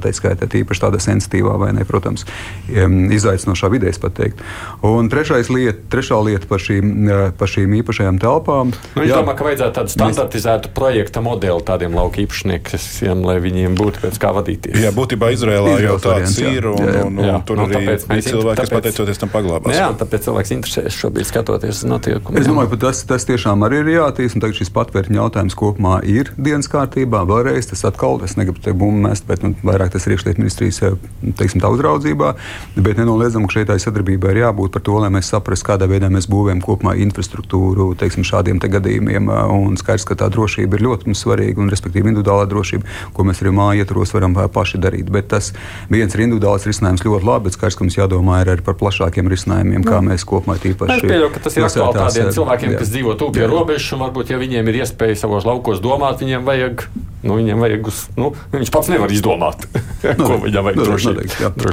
tā skaitā īpaši tādā sensitīvā vai ne, protams, izaicinošā vidē, pat teikt. Un lieta, trešā lieta par šīm, par šīm īpašajām telpām. Nu, es domāju, ka vajadzētu tādu standartizētu mēs... projekta modeli tādiem lauka īpašniekiem, lai viņiem būtu pēc kā vadīties. Jā, būtībā Izrēlā jau tāds variants, ir, un, jā, jā. un, un, jā. un tur nu, arī bija cilvēki, kas pateicoties tam paglābās. Jā, tāpēc cilvēks interesēs šobrīd skatoties uz notiekumiem. Es domāju, ka tas, tas tiešām arī ir jātīst, un tagad šis patvērtņu jautājums kopumā ir dienas kārtībā. Vēlreiz tas atkal, es negribu te bumbu mest, bet nu, vairāk tas ir iekšlietu ministrijas eh, teiksim, uzraudzībā. Bet nenoliedzami, ka šeit sadarbībai ir jābūt par to, lai mēs saprastu, kādā veidā mēs būvējam kopumā infrastruktūru teiksim, šādiem te gadījumiem. Eh, un skaidrs, ka tā drošība ir ļoti svarīga, un respektīvi individuālā drošība, ko mēs arī māju ietvaros varam eh, paši darīt. Bet tas viens ir individuāls risinājums ļoti labi, bet skaidrs, ka mums jādomā arī par plašākiem risinājumiem, kā nu, mēs kopumā tīpaši. Es pieļauju, ka tas ir aktuāli tādiem cilvēkiem, jā. kas dzīvo tuvu pie robežas, un varbūt, ja viņiem ir iespēja savos laukos domāt, viņiem vajag, nu, viņiem vajag uz, nu, viņš pats nevar izdomāt, no, ko viņam vajag droši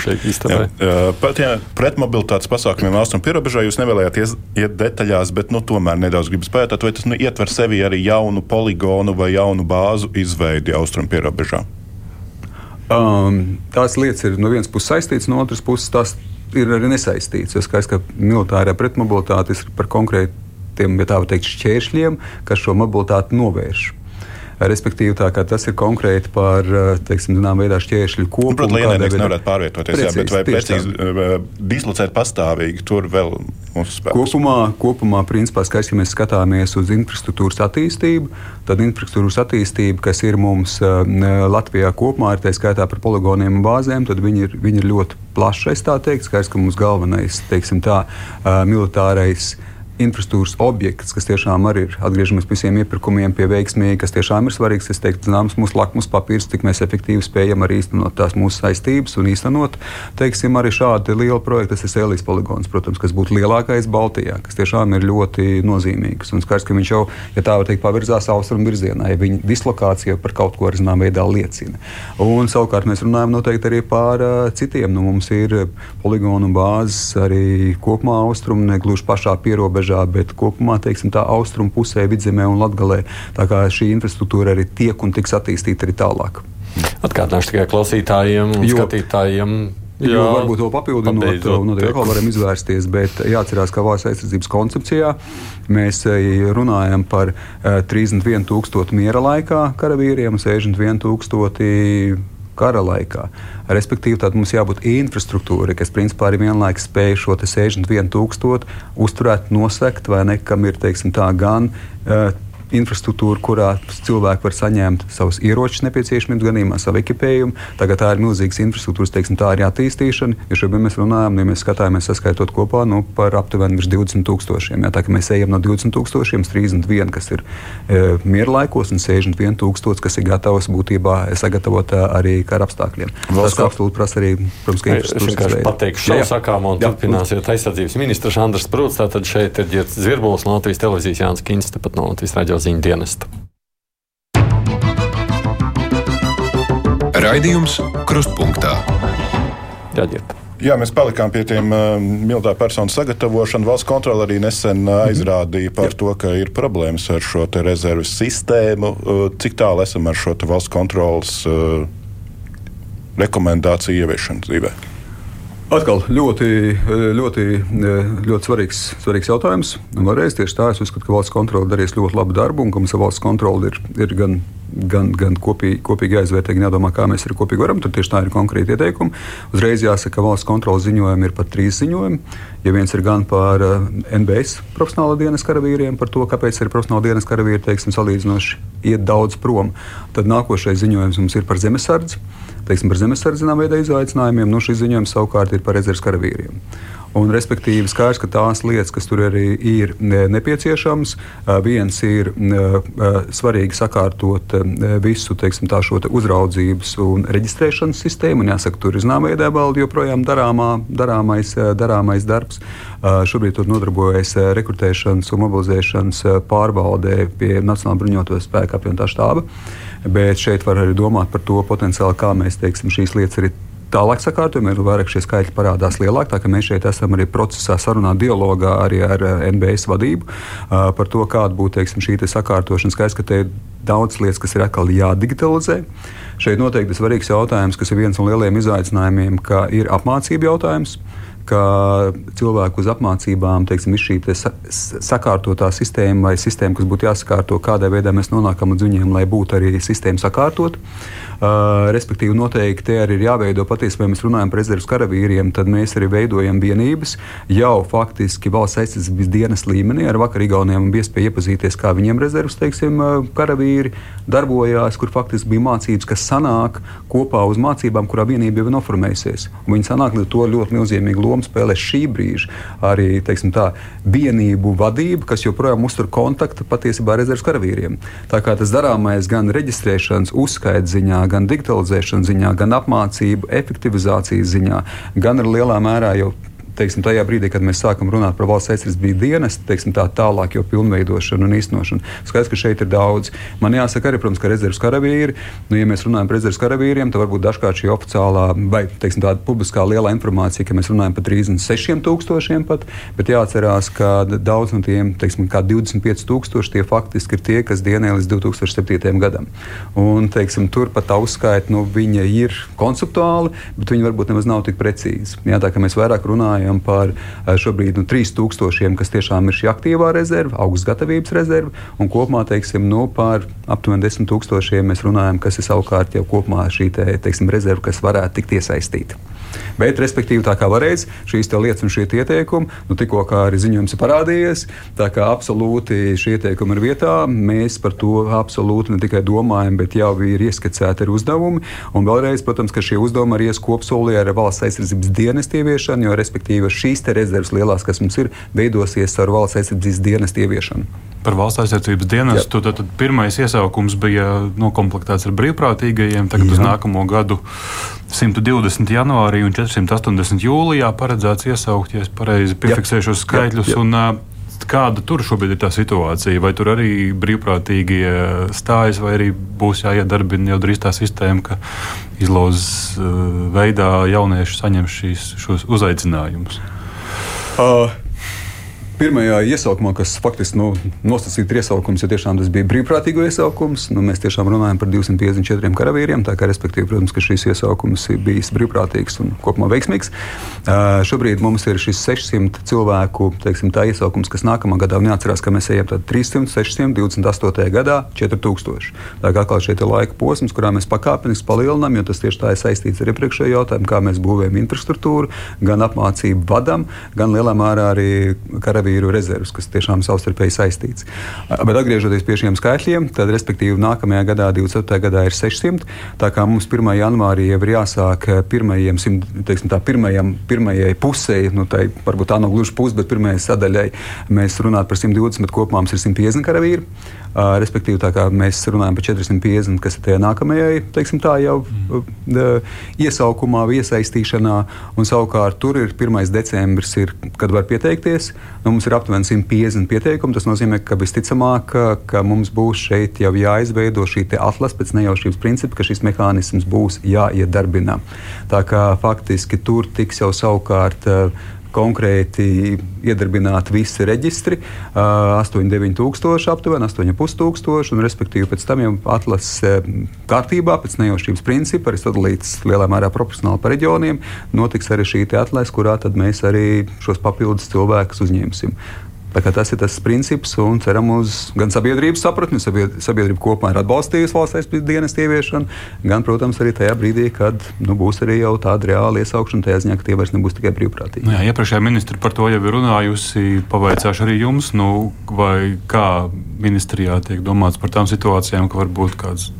vien izturēt. Pat ja pretmobilitātes pasākumiem austrumu pierobežā jūs nevēlējāties iet detaļās, bet nu, tomēr nedaudz gribu spētāt, vai tas nu, ietver sevi arī jaunu poligonu vai jaunu bāzu izveidi austrumu pierobežā? Um, tās lietas ir no vienas puses saistītas, no otras puses tās ir arī nesaistītas. Es skaidrs, ka militārā pretmobilitāte ir par konkrētiem, ja tā var teikt, šķēršļiem, kas šo mobilitāti novērš. Respektīvi, tas ir konkrēti par eh, teiksim, veidā šķēršļu kopumu. Protams, lai ienaidnieks nevarētu pārvietoties, precīzi, jā, bet vai precīzi uh, dislocēt pastāvīgi tur vēl mūsu spēkus? Kopumā, kopumā principā, skaisti, ja mēs skatāmies uz infrastruktūras attīstību, tad infrastruktūras attīstība, kas ir mums uh, Latvijā kopumā, ir tā skaitā par poligoniem un bāzēm, tad viņi ir, viņi ir ļoti plaši. Es tā teiktu, skaidrs, ka mums galvenais, teiksim tā, uh, militārais infrastruktūras objekts, kas tiešām arī ir atgriežamies pie visiem iepirkumiem, pie veiksmīgi, kas tiešām ir svarīgs. Es teiktu, zināms, mūsu lakmus papīrs, cik mēs efektīvi spējam arī īstenot tās mūsu saistības un īstenot, teiksim, arī šādi lieli projekti. Tas ir Sēlijas poligons, protams, kas būtu lielākais Baltijā, kas tiešām ir ļoti nozīmīgs. Un skaidrs, ka viņš jau, ja tā var teikt, pavirzās austrumu virzienā, ja viņa dislokācija par kaut ko ar zināmā veidā liecina. Un savukārt mēs runājam noteikti arī par uh, citiem. Nu, mums ir poligonu bāzes arī kopumā austrumu, ne gluži pašā pierobežā robežā, bet kopumā teiksim, tā austrumu pusē, vidzemē un latgalē. Tā kā šī infrastruktūra arī tiek un tiks attīstīta arī tālāk. Atkārtināšu tikai klausītājiem un jo, skatītājiem. Jā, jo varbūt to papildinot, noteikti atkal varam izvērsties, bet jāatcerās, ka valsts aizsardzības koncepcijā mēs eh, runājam par 31,000 eh, miera laikā karavīriem un 61,000 kara laikā. Respektīvi, tad mums jābūt infrastruktūrai, kas principā arī vienlaikus spēj šo 61,000 uzturēt, nosegt, vai ne, kam ir teiksim, tā gan. Uh, infrastruktūra, kurā cilvēki var saņemt savus ieročus nepieciešamības gadījumā, savu ekipējumu. Tagad tā ir milzīgas infrastruktūras, teiksim, tā ir attīstīšana. Ja šobrīd mēs runājam, ja mēs skatāmies saskaitot kopā nu, par aptuveni virs 20 tūkstošiem. Jā, tā kā mēs ejam no 20 tūkstošiem, 31, kas ir e, miera laikos, un 61 tūkstoši, kas ir gatavs būtībā sagatavot e, arī kara apstākļiem. Valsts Tas absolūti prasa arī, protams, ka infrastruktūras veidā. Pateikšu savu sakāmu un turpināsiet aizsardzības ministrs Andrs Prūts. Tātad šeit ir Zvirbuls no Latvijas televīzijas Jānis Kins, tepat no Latvijas raidījuma ziņu dienesta. Raidījums Krustpunktā. Jāģiet. Jā, mēs palikām pie tiem uh, militāru personu sagatavošanu. Valsts kontrole arī nesen uh, aizrādīja par Jā. to, ka ir problēmas ar šo rezerves sistēmu. Uh, cik tālu esam ar šo valsts kontrolas uh, rekomendāciju ieviešanu dzīvē? Atkal ļoti, ļoti, ļoti svarīgs, svarīgs jautājums. Vēlreiz tieši tā, es uzskatu, ka valsts kontrole darīs ļoti labu darbu un ka mums valsts kontrole ir, ir gan, gan, gan kopīgi, kopīgi jāizvērtē, gan jādomā, kā mēs arī kopīgi varam. Tur tieši tā ir konkrēti ieteikumi. Uzreiz jāsaka, ka valsts kontrole ziņojumi ir par trīs ziņojumiem. Ja viens ir gan par NBS profesionāla dienas karavīriem, par to, kāpēc arī profesionāla dienas karavīri teiksim, salīdzinoši iet daudz prom, tad nākošais ziņojums mums ir par zemesardzi teiksim, par zemesardzinām veida izaicinājumiem. Nu, šis ziņojums savukārt ir par rezerves karavīriem. Un, respektīvi, skaidrs, ka tās lietas, kas tur arī ir nepieciešamas, viens ir svarīgi sakārtot visu teiksim, šo te uzraudzības un reģistrēšanas sistēmu. Un, jāsaka, tur ir zināmā veidā vēl joprojām darāmā, darāmais, darāmais darbs. Šobrīd tur nodarbojas rekrutēšanas un mobilizēšanas pārbaudē pie Nacionālā bruņoto spēku apvienotā štāba. Bet šeit var arī domāt par to potenciāli, kā mēs teiksim, šīs lietas arī tālāk sakārtojam, ir vairāk šie skaitļi parādās lielāk. Tā kā mēs šeit esam arī procesā, sarunā, dialogā arī ar NBS vadību uh, par to, kāda būtu teiksim, šī te sakārtošana. Skaidrs, ka te ir daudz lietas, kas ir atkal jādigitalizē. Šeit noteikti ir svarīgs jautājums, kas ir viens no lielajiem izaicinājumiem, ka ir apmācība jautājums ka cilvēku uz apmācībām, teiksim, šī te sakārtotā sistēma vai sistēma, kas būtu jāsakārto, kādā veidā mēs nonākam līdz viņiem, lai būtu arī sistēma sakārtot. Uh, respektīvi, noteikti arī ir jāveido patiesībā, ja mēs runājam par rezerves karavīriem, tad mēs arī veidojam vienības jau faktiski valsts aizsardzības dienas līmenī. Ar vakar Igauniem bija iespēja iepazīties, kā viņiem rezerves teiksim, karavīri darbojās, kur faktiski bija mācības, kas sanāk kopā uz mācībām, kurā vienība jau ir noformējusies. Un viņi sanāk līdz to ļoti nozīmīgu lomu spēlē šī brīža arī teiksim, tā, vienību vadība, kas joprojām uztur kontaktu patiesībā rezerves karavīriem. Tā kā tas darāmais gan reģistrēšanas, uzskaitas ziņā, gan digitalizēšanas ziņā, gan apmācību, efektivizācijas ziņā, gan arī lielā mērā jau teiksim, tajā brīdī, kad mēs sākam runāt par valsts aizsardzības dienestu, teiksim, tā tālāk jau pilnveidošanu un īstenošanu. Skaidrs, ka šeit ir daudz. Man jāsaka arī, protams, ka rezerves karavīri, nu, ja mēs runājam par rezerves karavīriem, tad varbūt dažkārt šī oficiālā vai teiksim, tāda publiskā lielā informācija, ka mēs runājam par 36 tūkstošiem pat, bet jāatcerās, ka daudz no tiem, teiksim, kā 25 tūkstoši, tie faktiski ir tie, kas dienē līdz 2007. gadam. Un, teiksim, tur pat tā uzskaita, nu, viņa ir konceptuāli, bet viņi varbūt nemaz nav tik precīzi. Jā, tā kā mēs vairāk runājam runājam par eh, šobrīd nu, 3000, kas tiešām ir šī aktīvā rezerve, augsts gatavības rezerve, un kopumā teiksim, nu, par aptuveni 10 tūkstošiem mēs runājam, kas ir savukārt jau kopumā šī te, teiksim, rezerve, kas varētu tikt iesaistīta. Bet, respektīvi, tā kā varēs šīs lietas un šie ieteikumi, nu, tikko arī ziņojums ir parādījies, tā kā absolūti šie ieteikumi ir vietā. Mēs par to absolūti ne tikai domājam, bet jau ir ieskicēti arī uzdevumi. Un vēlreiz, protams, ka šie uzdevumi arī ies kopsolī ar valsts aizsardzības dienestu ieviešanu, jo, respektīvi, respektīvi šīs rezerves lielās, kas mums ir, veidosies ar valsts aizsardzības dienestu ieviešanu. Par valsts aizsardzības dienestu tad, tad pirmais iesaukums bija nokomplektēts ar brīvprātīgajiem. Tagad Jā. uz nākamo gadu 120 janvārī un 480 jūlijā paredzēts iesaukt, ja es pareizi piefiksēšu skaitļus. Jā, jā. Un, Kāda tur šobrīd ir tā situācija? Vai tur arī brīvprātīgi stājas, vai arī būs jāiedarbina jau drīz tā sistēma, ka izlozes veidā jaunieši saņem šīs, šos uzaicinājumus? Uh pirmajā iesaukumā, kas faktiski nu, nosacīta iesaukums, jo tiešām tas bija brīvprātīgo iesaukums, nu, mēs tiešām runājam par 254 karavīriem. Tā kā, respektīvi, protams, ka šis iesaukums ir bijis brīvprātīgs un kopumā veiksmīgs. Uh, šobrīd mums ir šis 600 cilvēku teiksim, iesaukums, kas nākamā gadā, un jāatcerās, ka mēs ejam 300, 628. gadā 4000. Tā kā atkal šeit ir laika posms, kurā mēs pakāpeniski palielinām, jo tas tieši tā ir saistīts ar iepriekšējo jautājumu, kā mēs būvējam infrastruktūru, gan apmācību vadam, gan lielā mērā arī karavīru karavīru rezerves, kas tiešām savstarpēji saistīts. Bet atgriežoties pie šiem skaitļiem, tad respektīvi nākamajā gadā, 27. gadā, ir 600. Tā kā mums 1. janvārī jau ir jāsāk pirmajiem, teiksim, tā, pirmajam, pirmajai pusē, nu, tai varbūt tā nav gluži puse, bet pirmajai sadaļai mēs runājam par 120, bet kopumā mums ir 150 karavīri. Respektīvi, tā kā mēs runājam par 450, kas ir tajā nākamajai, teiksim, tā jau uh, iesaukumā, iesaistīšanā, un savukārt tur ir 1. decembris, ir, kad var pieteikties. Nu, mums ir aptuveni 150 pieteikumi. Tas nozīmē, ka visticamāk, ka mums būs šeit jau jāizveido šī atlase pēc nejaušības principa, ka šis mehānisms būs jāiedarbina. Tā kā faktiski tur tiks jau savukārt. Uh, konkrēti iedarbināti visi reģistri, 8,9 tūkstoši, aptuveni 8,5 tūkstoši, un respektīvi pēc tam jau atlases kārtībā, pēc nejaušības principa, arī sadalīts lielā mērā proporcionāli pa reģioniem, notiks arī šī atlase, kurā mēs arī šos papildus cilvēkus uzņemsim. Tas ir tas princips, un ceram uz gan sabiedrības sapratni, sabiedrība kopumā ir atbalstījusi valsts aizsardzības dienas ieviešanu, gan, protams, arī tajā brīdī, kad nu, būs arī jau tāda reāla iesaukšana, tajā ziņā, ka tie vairs nebūs tikai brīvprātīgi. Nu jā, iepriekšējā ministra par to jau ir runājusi. Pavaicāšu arī jums, nu, vai kā ministrijā tiek domāts par tām situācijām, ka varbūt kāds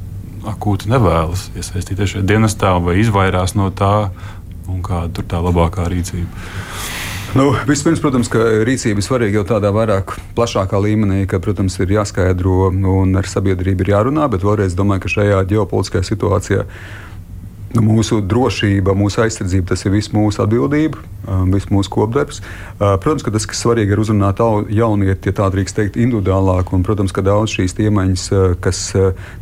akūti nevēlas iesaistīties šajā dienestā vai izvairās no tā, un kāda ir tā labākā rīcība. Nu, vispirms, protams, ka rīcība ir svarīga jau tādā vairāk plašākā līmenī, ka, protams, ir jāskaidro un ar sabiedrību ir jārunā, bet vēlreiz domāju, ka šajā ģeopolitiskajā situācijā nu, mūsu drošība, mūsu aizsardzība, tas ir viss mūsu atbildība, viss mūsu kopdarbs. Protams, ka tas, kas svarīgi ir uzrunāt jaunieti, ja tā drīkst teikt, individuālāk, un, protams, ka daudz šīs iemaņas, kas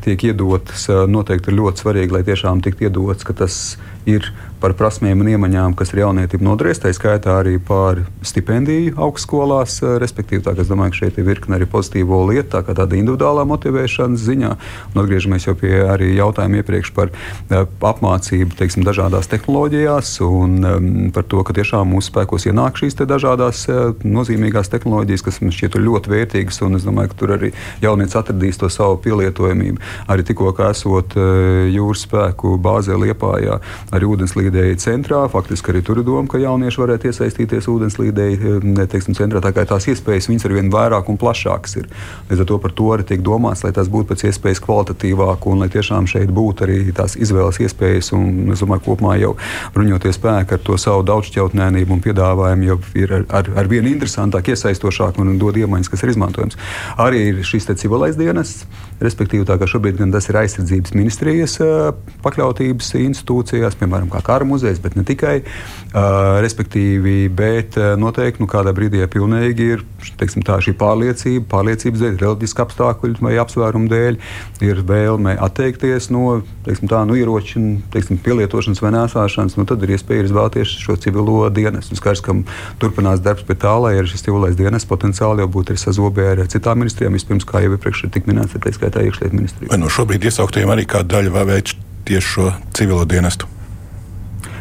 tiek iedotas, noteikti ir ļoti svarīgi, lai tiešām tiktu iedotas, ka tas ir par prasmēm un iemaņām, kas ir jaunietim noderēs, tā skaitā arī par stipendiju augstskolās. Eh, respektīvi, tā, es domāju, ka šeit ir virkne arī pozitīvo lietu, tā kā tāda individuālā motivēšanas ziņā. Un atgriežamies jau pie arī jautājuma iepriekš par uh, apmācību teiksim, dažādās tehnoloģijās un um, par to, ka tiešām mūsu spēkos ienāk šīs te dažādas uh, nozīmīgās tehnoloģijas, kas mums šķiet ļoti vērtīgas. Un es domāju, ka tur arī jaunietis atradīs to savu pielietojamību. Arī tikko esot jūras spēku bāzē Liepājā, arī ūdenslīdēji centrā. Faktiski arī tur ir doma, ka jaunieši varētu iesaistīties ūdenslīdēji eh, teiksim, centrā. Tā kā tās iespējas viņas ar vien vairāk un plašākas ir. Līdz ar to par to arī tiek domāts, lai tas būtu pēc iespējas kvalitatīvāk un lai tiešām šeit būtu arī tās izvēles iespējas. Un es domāju, kopumā jau bruņoties spēki ar to savu daudzšķautnēnību un piedāvājumu jau ir ar, ar, ar vien interesantāk, iesaistošāk un dod iemaņas, kas ir izmantojams. Arī ir šis civilais dienests, respektīvi tā kā šobrīd gan tas ir aizsardzības ministrijas eh, pakļautības institūcijās, piemēram, kā kara muzejs, bet ne tikai. Uh, respektīvi, bet noteikti nu, kādā brīdī ja pilnīgi ir teiksim, tā, šī pārliecība, pārliecības dēļ, reliģiska apstākļu vai apsvērumu dēļ, ir vēlme atteikties no teiksim, tā, nu, ieroču teiksim, pielietošanas vai nēsāšanas, nu, tad ir iespēja izvēlēties šo civilo dienestu. Skaidrs, ka turpinās darbs pie tā, lai šis civilais dienests potenciāli jau būtu arī sazobē ar citām ministrijām. Vispirms, kā jau iepriekš tika minēts, ir tā skaitā iekšlietu ministrija. Vai no šobrīd iesauktajiem arī kāda daļa vai veids tieši šo civilo dienestu?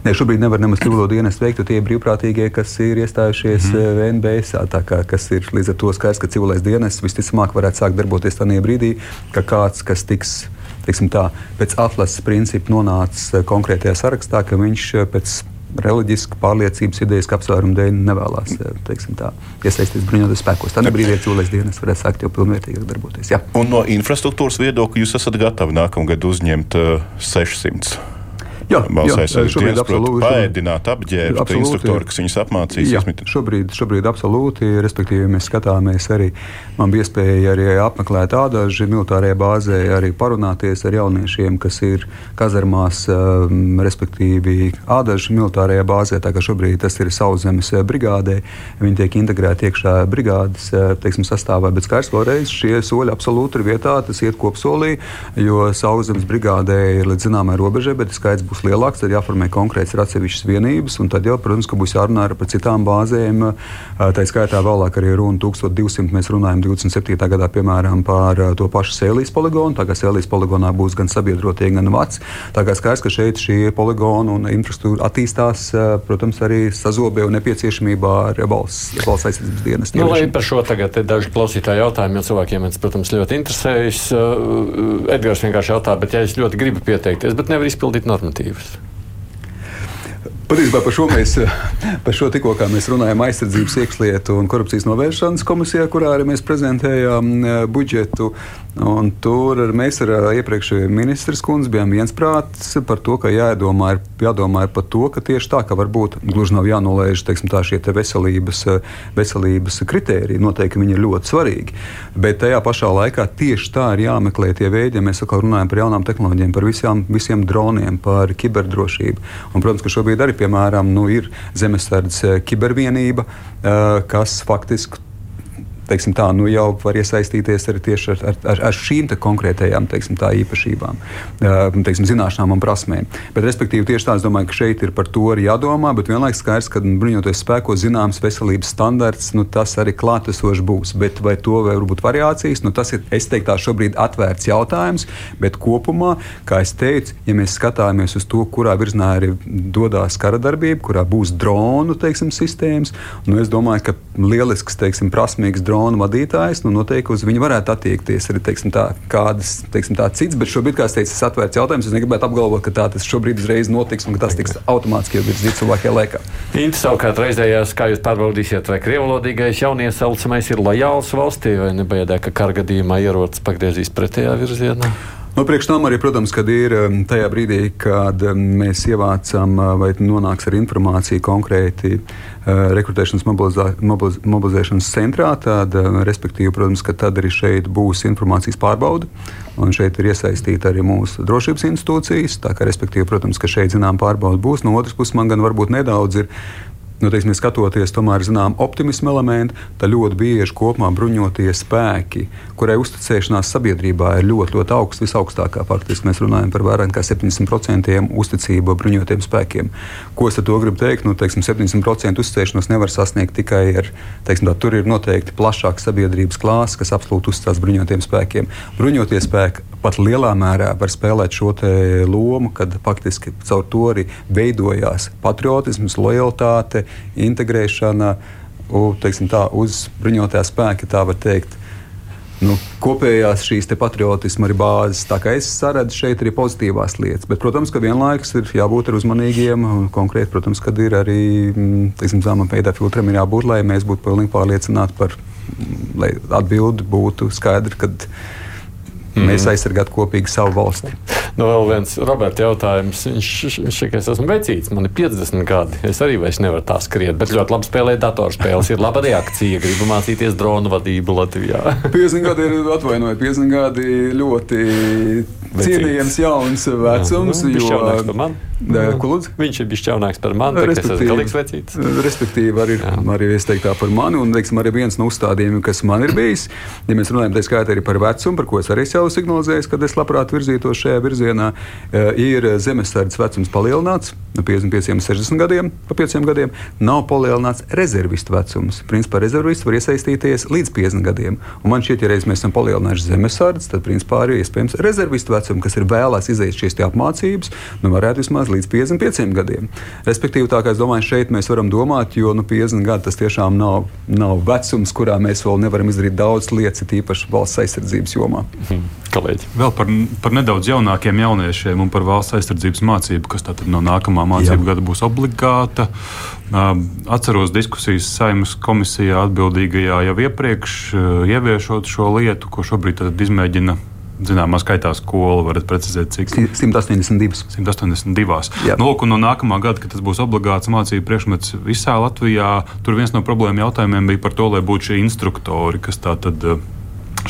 Ne, šobrīd nevar nemaz civilo dienestu veikt, jo tie ir brīvprātīgie, kas ir iestājušies mm -hmm. VNBS. Kā, kas ir līdz ar to skaidrs, ka civilais dienests visticamāk varētu sākt darboties tajā brīdī, ka kāds, kas tiks tā, pēc atlases principa nonācis eh, konkrētajā sarakstā, ka viņš eh, pēc reliģiska pārliecības idejas apsvērumu dēļ nevēlas iesaistīties bruņoties spēkos. Tad brīdī cilvēks dienas varēs sākt jau pilnvērtīgi darboties. Jā. Un no infrastruktūras viedokļa jūs esat gatavi nākamgad uzņemt uh, 600? Jā, valsts aizsardzības dienas absolūti paēdināt, apģērbt instruktori, kas viņus apmācīs. Jā, šobrīd, šobrīd absolūti, respektīvi mēs skatāmies arī, man bija iespēja arī apmeklēt ādaži militārajā bāzē, arī parunāties ar jauniešiem, kas ir kazarmās, um, respektīvi ādaži militārajā bāzē, tā kā šobrīd tas ir sauszemes brigādē, viņi tiek integrēti iekšā brigādes teiksim, sastāvā, bet skaidrs vēlreiz šie soļi absolūti ir vietā, tas iet kopsolī, jo sauszemes brigādē ir līdz zināmai robežai, bet skaits būs lielāks, tad jāformē konkrēts ir atsevišķas vienības, un tad jau, protams, ka būs jārunā par citām bāzēm. Tā skaitā vēlāk arī runa 1200, mēs runājam 27. gadā, piemēram, par to pašu Sēlijas poligonu, tā kā Sēlijas poligonā būs gan sabiedrotie, gan vats. Tā kā skaidrs, ka šeit šie poligoni un infrastruktūra attīstās, protams, arī sazobē un nepieciešamībā ar valsts, valsts aizsardzības dienas. Nu, lai par šo tagad daži klausītāji jautājumi, jo cilvēkiem, protams, ļoti interesējas. Edgars vienkārši jautā, bet ja es ļoti gribu pieteikties, bet nevaru izpildīt believes. Patiesībā par šo mēs par šo tikko mēs runājam aizsardzības, iekšlietu un korupcijas novēršanas komisijā, kurā arī mēs prezentējām uh, budžetu. Un tur mēs ar iepriekšējo ministrs kundzi bijām viensprāts par to, ka jādomā, ir, jādomā ir par to, ka tieši tā, ka varbūt gluži nav jānolaiž teiksim, tā, šie te veselības, veselības kritēriji. Noteikti viņi ir ļoti svarīgi. Bet tajā pašā laikā tieši tā ir jāmeklē tie veidi, ja mēs runājam par jaunām tehnoloģijām, par visām, visiem droniem, par kiberdrošību. Un, protams, ka šobrīd arī piemēram nu, ir zemesardzes kibervienība, kas faktiski teiksim, tā, nu, jau var iesaistīties arī tieši ar, ar, ar šīm konkrētajām teiksim, tā, īpašībām, teiksim, zināšanām un prasmēm. Bet, respektīvi, tieši tā, es domāju, ka šeit ir par to arī jādomā, bet vienlaikus skaidrs, ka bruņoties spēkos zināms veselības standarts, nu, tas arī klātesošs būs. Bet vai to var būt variācijas, nu, tas ir, es teiktu, tā šobrīd atvērts jautājums, bet kopumā, kā es teicu, ja mēs skatāmies uz to, kurā virzienā arī dodas kara darbība, kurā būs dronu teiksim, sistēmas, nu, es domāju, ka lielisks, teiksim, prasmīgs drons dronu vadītājs, nu, noteikti uz viņu varētu attiekties arī teiksim, tā, kādas teiksim, tā cits. Bet šobrīd, kā es teicu, tas atvērts jautājums. Es negribētu apgalvot, ka tā tas šobrīd uzreiz notiks un ka tas tiks automātiski jau virzīts tuvākajā laikā. Inta savukārt reizējās, kā jūs pārbaudīsiet, vai krievlodīgais jauniesalcamais ir lojāls valstī vai nebaidē, ka kara gadījumā ierodas pagriezīs pretējā virzienā? Nu, priekš tam arī, protams, kad ir tajā brīdī, kad mēs ievācam uh, vai nonāks ar informāciju konkrēti uh, rekrutēšanas mobilizā, mobiliz, mobilizēšanas centrā, tad, respektīvi, protams, ka tad arī šeit būs informācijas pārbauda. Un šeit ir iesaistīta arī mūsu drošības institūcijas. Tā kā, respektīvi, protams, ka šeit zinām pārbauda būs. No otras puses, man gan varbūt nedaudz ir nu, teiksim, skatoties tomēr zinām optimismu elementu, tad ļoti bieži kopumā bruņotie spēki, kurai uzticēšanās sabiedrībā ir ļoti, ļoti augsta, visaugstākā. Faktiski mēs runājam par vairāk nekā 70% uzticību bruņotiem spēkiem. Ko es ar to gribu teikt? Nu, teiksim, 70% uzticēšanos nevar sasniegt tikai ar, teiksim, tā, tur ir noteikti plašāks sabiedrības klāsts, kas absolūti uzticās bruņotiem spēkiem. Bruņotie spēki pat lielā mērā var spēlēt šo lomu, kad faktiski caur to arī veidojās patriotisms, lojalitāte integrēšana teiksim, tā, uz bruņotā spēka, tā var teikt. Nu, kopējās šīs patriotisma arī bāzes. Tā kā es saredzu šeit arī pozitīvās lietas, bet, protams, ka vienlaikus ir jābūt uzmanīgiem. Konkrēti, protams, kad ir arī zemā veidā filtram jābūt, lai mēs būtu pilnīgi pārliecināti par, lai atbildi būtu skaidra, mm. mēs aizsargātu kopīgi savu valsti. Nu, vēl viens Roberts jautājums. Viņš, saka, es esmu vecīts, man ir 50 gadi. Es arī vairs nevaru tā skriet, bet ļoti labi spēlēt datorspēles. Ir laba reakcija, gribu mācīties dronu vadību Latvijā. 50 gadi ir atvainojiet, 50 gadi ļoti cienījams jauns vecums. Jā, nu, jo, Nē, kludz. Viņš ir bijis jaunāks par mani. Respektīvi, respektīvi arī, Jā. arī es teiktu tā par mani. Un teiksim, arī viens no uzstādījumiem, kas man ir bijis, ja mēs runājam tā skaitā arī par vecumu, par ko es arī jau signalizēju, kad es labprāt virzītos šajā virzienā, eh, ir zemesardzes vecums palielināts no 55, 60 gadiem, pa 5 gadiem. Nav palielināts rezervistu vecums. Principā rezervists var iesaistīties līdz 50 gadiem. Un man šķiet, ja reiz mēs esam palielinājuši zemesardzes, tad principā arī iespējams rezervistu vecumu, kas ir vēlēs iziet šīs apmācības, nu varētu vismaz līdz 55 gadiem. Respektīvi, tā kā es domāju, šeit mēs varam domāt, jo nu, 50 gadi tas tiešām nav, nav vecums, kurā mēs vēl nevaram izdarīt daudz lietas, īpaši valsts aizsardzības jomā. Mhm. Kolēģi. Vēl par, par nedaudz jaunākiem jauniešiem un par valsts aizsardzības mācību, kas tātad no nākamā mācību Jā. gada būs obligāta. Atceros diskusijas saimnes komisijā atbildīgajā jau iepriekš ieviešot šo lietu, ko šobrīd izmēģina zināmā skaitā skolu. Varat precizēt, cik 182. 182. Jā. Nu, lūk, no nākamā gada, kad tas būs obligāts mācību priekšmets visā Latvijā, tur viens no problēmu jautājumiem bija par to, lai būtu šie instruktori, kas tā tad eh,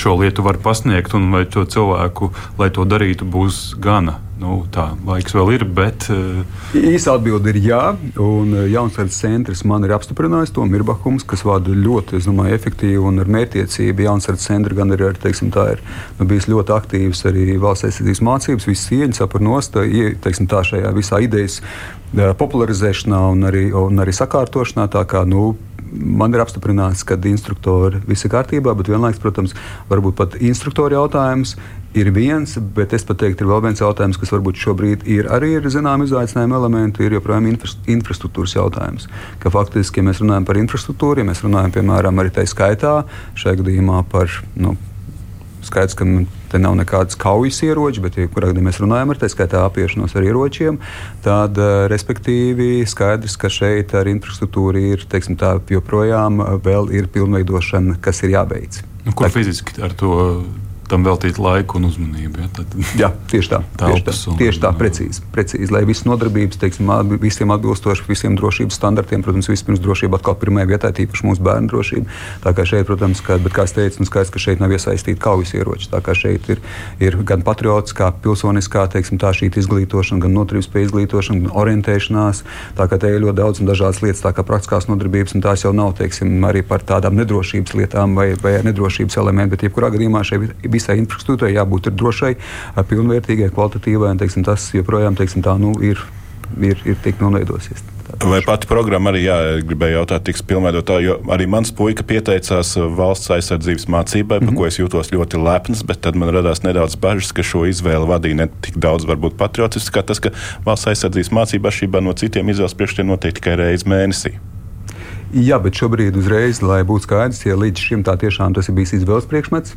šo lietu var pasniegt, un vai to cilvēku, lai to darītu, būs gana. Nu, tā laiks vēl ir, bet. Uh... Īsa atbilde ir jā. Un eh, Jaunzēnas centrs man ir apstiprinājis to Mirbakums, kas vada ļoti domāju, efektīvu un ar mērķtiecību. Jaunzēnas centra gan ir, teiksim, ir nu, bijis ļoti aktīvs arī valsts aizsardzības mācības, visas cieņas par nostāju, teiksim, tā šajā visā idejas eh, popularizēšanā un arī, un arī sakārtošanā. Tā kā, nu, man ir apstiprināts, ka instruktori viss ir kārtībā, bet vienlaikus, protams, varbūt pat instruktoru jautājums ir viens, bet es pat teiktu, ir vēl viens jautājums, kas varbūt šobrīd ir arī ir zināms izaicinājuma elementi, ir joprojām infrastruktūras jautājums. Ka faktiski, ja mēs runājam par infrastruktūru, ja mēs runājam piemēram arī tā skaitā, šajā gadījumā par nu, Skaidrs, ka te nav nekādas kaujas ieroči, bet, ja kurā gadījumā mēs runājam ar tā skaitā apiešanos ar ieročiem, tad, eh, respektīvi, skaidrs, ka šeit ar infrastruktūru ir, teiksim tā, joprojām vēl ir pilnveidošana, kas ir jābeidz. Nu, kur tā, fiziski ar to tam veltīt laiku un uzmanību. Ja? Tad, Jā, tieši tā. Tieši tā, un, tieši tā precīzi, precīzi. Lai visas nodarbības, teiksim, visiem atbilstoši visiem drošības standartiem, protams, vispirms drošība atkal pirmajā vietā, tīpaši mūsu bērnu drošība. Tā kā šeit, protams, ka, bet, kā es teicu, nu skaidrs, ka šeit nav iesaistīti kaujas ieroči. Tā kā šeit ir, ir gan patriotiskā, pilsoniskā, teiksim, tā šī izglītošana, gan noturības pie izglītošana, gan orientēšanās. Tā kā te ir ļoti daudz un dažādas lietas, tā kā praktiskās nodarbības, un tās jau nav, teiksim, arī par tādām nedrošības lietām vai, vai nedrošības elementiem, bet jebkurā gadījumā šeit visai infrastruktūrai jābūt drošai, pilnvērtīgai, kvalitatīvai. Teiksim, tas joprojām teiksim, tā, nu, ir, ir, ir tik nonveidosies. Vai pati programma arī, jā, gribēju jautāt, tiks pilnveidotā, jo arī mans puika pieteicās valsts aizsardzības mācībai, par mm -hmm. ko es jūtos ļoti lepns, bet tad man radās nedaudz bažas, ka šo izvēli vadīja ne tik daudz varbūt patriotiski, kā tas, ka valsts aizsardzības mācība atšķirībā no citiem izvēles priekšstiem notiek tikai reizi mēnesī. Jā, bet šobrīd uzreiz, lai būtu skaidrs, ja līdz šim tā tiešām tas ir bijis izvēles priekšmets,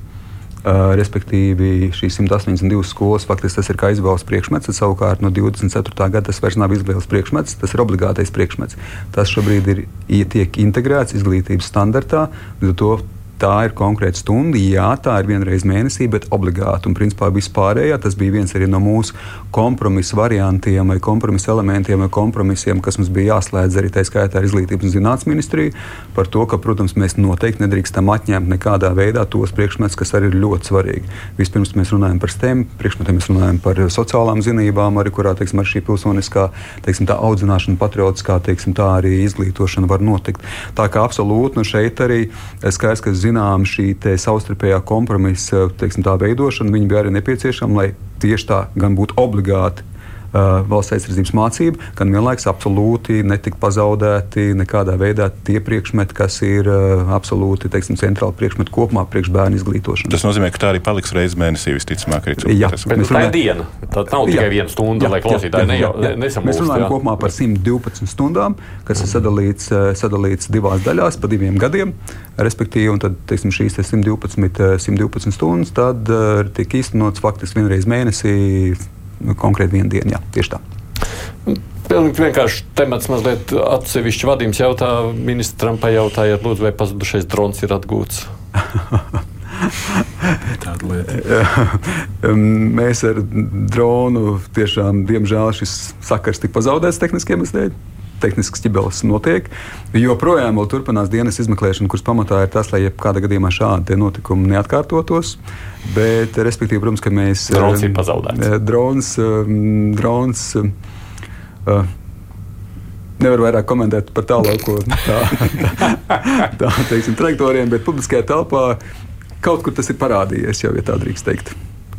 respektīvi, šīs 182 skolas faktiski tas ir kā izvēles priekšmets. Savukārt no 24. gada tas vairs nav izvēles priekšmets, tas ir obligātais priekšmets. Tas šobrīd ir, tiek integrēts izglītības standartā. Līdz ar to tā ir konkrēta stunda. Jā, tā ir vienreiz mēnesī, bet obligāti. Un principā vispārējā tas bija viens no mūsu kompromisa variantiem, vai kompromisa elementiem, vai kompromisiem, kas mums bija jāslēdz arī tā skaitā ar Izglītības un zinātnes ministriju. Par to, ka, protams, mēs noteikti nedrīkstam atņemt nekādā veidā tos priekšmetus, kas arī ir ļoti svarīgi. Vispirms mēs runājam par STEM priekšmetiem, mēs runājam par sociālām zinībām, arī kurā teiksim, ar šī pilsoniskā teiksim, audzināšana, patriotiskā teiksim, arī izglītošana var notikt. Tā kā absolūti nu, šeit arī skaidrs, ka zinām, šī savstarpējā kompromisa teiksim, veidošana bija arī nepieciešama, lai tieši tā gan būtu obligāti valsts aizsardzības mācība, gan vienlaikus absolūti netika pazaudēti nekādā veidā tie priekšmeti, kas ir uh, absolūti teiksim, centrāli priekšmeti kopumā priekš bērnu izglītošanas. Tas nozīmē, ka tā arī paliks reizes mēnesī visticamāk. Arī jā, tas, bet tā ir diena. Tā nav tikai jā, viena stunda, jā, lai klausītāji ne, nesamulst. Mēs runājam jā. kopumā par 112 stundām, kas ir sadalīts, uh, sadalīts divās daļās pa diviem gadiem. Respektīvi, tad teiksim, šīs 112, 112 stundas tad, uh, tiek īstenots faktiski vienreiz mēnesī Nu, konkrēti vienu dienu. Jā, tieši tā. Pilnīgi vienkārši temats mazliet atsevišķi vadījums jautā ministram pajautājiet, lūdzu, vai pazudušais drons ir atgūts. Tāda lieta. Mēs ar dronu tiešām, diemžēl, šis sakars tika pazaudēts tehniskiem iemesliem tehnisks ķibelis notiek. Joprojām turpinās dienas izmeklēšana, kuras pamatā ir tas, lai jebkādā gadījumā šādi notikumi neatkārtotos. Bet, respektīvi, protams, ka mēs. Drons ir pazaudēts. Eh, drons, eh, drons, uh, nevaru vairāk komentēt par tālāko tā, tā, tā teiksim, trajektorijiem, bet publiskajā telpā kaut kur tas ir parādījies, jau ja tā drīkst teikt.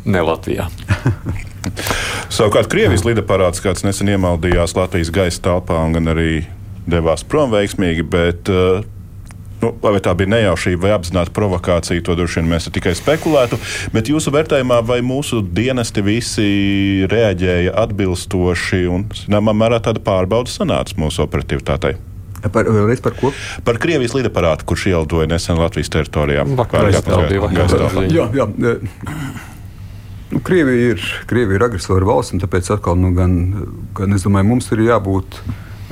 Ne Latvijā. Savukārt Krievijas lidaparāts kāds nesen iemaldījās Latvijas gaisa telpā un gan arī devās prom veiksmīgi, bet uh, Nu, vai tā bija nejaušība vai apzināta provokācija, to droši vien mēs tikai spekulētu. Bet jūsu vērtējumā, vai mūsu dienesti visi reaģēja atbilstoši un, zināmā mērā, tāda pārbauda sanāca mūsu operatīvitātei? Par, par ko? Par Krievijas lidaparātu, kurš ielidoja nesen Latvijas teritorijā. Vakar, jā, jā. Nu, Krievija, ir, Krievija ir agresora valsts, un tāpēc atkal, nu, gan, gan es domāju, mums ir jābūt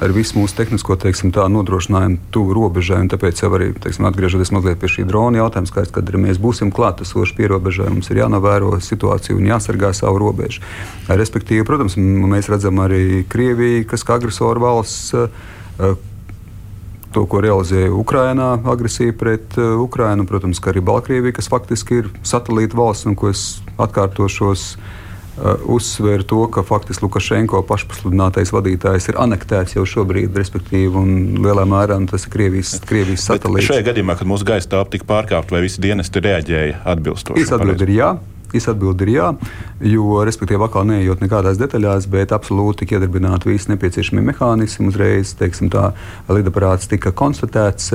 ar visu mūsu tehnisko teiksim, tā, nodrošinājumu tuvu robežai. Tāpēc jau arī teiksim, atgriežoties mazliet pie šī drona jautājuma, skaidrs, kad mēs būsim klātesoši pie robežai, mums ir jānovēro situācija un jāsargā savu robežu. Respektīvi, protams, mēs redzam arī Krieviju, kas kā agresoru valsts to, ko realizēja Ukrainā, agresija pret uh, Ukrainu, protams, kā arī Baltkrievija, kas faktiski ir satelīta valsts un ko es atkārtošos. Uh, uzsver to, ka faktiski Lukašenko pašpasludinātais vadītājs ir anektēts jau šobrīd, respektīvi, un lielā mērā tas ir Krievijas, Krievijas satelīts. Bet šajā gadījumā, kad mūsu gaisa telpa tika pārkāpta, vai visi dienesti reaģēja atbilstoši? Īsa atbilde ir jā. Īsa atbilde ir jā, jo, respektīvi, atkal neejot nekādās detaļās, bet absolūti tika iedarbināti visi nepieciešamie mehānismi. Uzreiz, teiksim, tā lidaparāts tika konstatēts,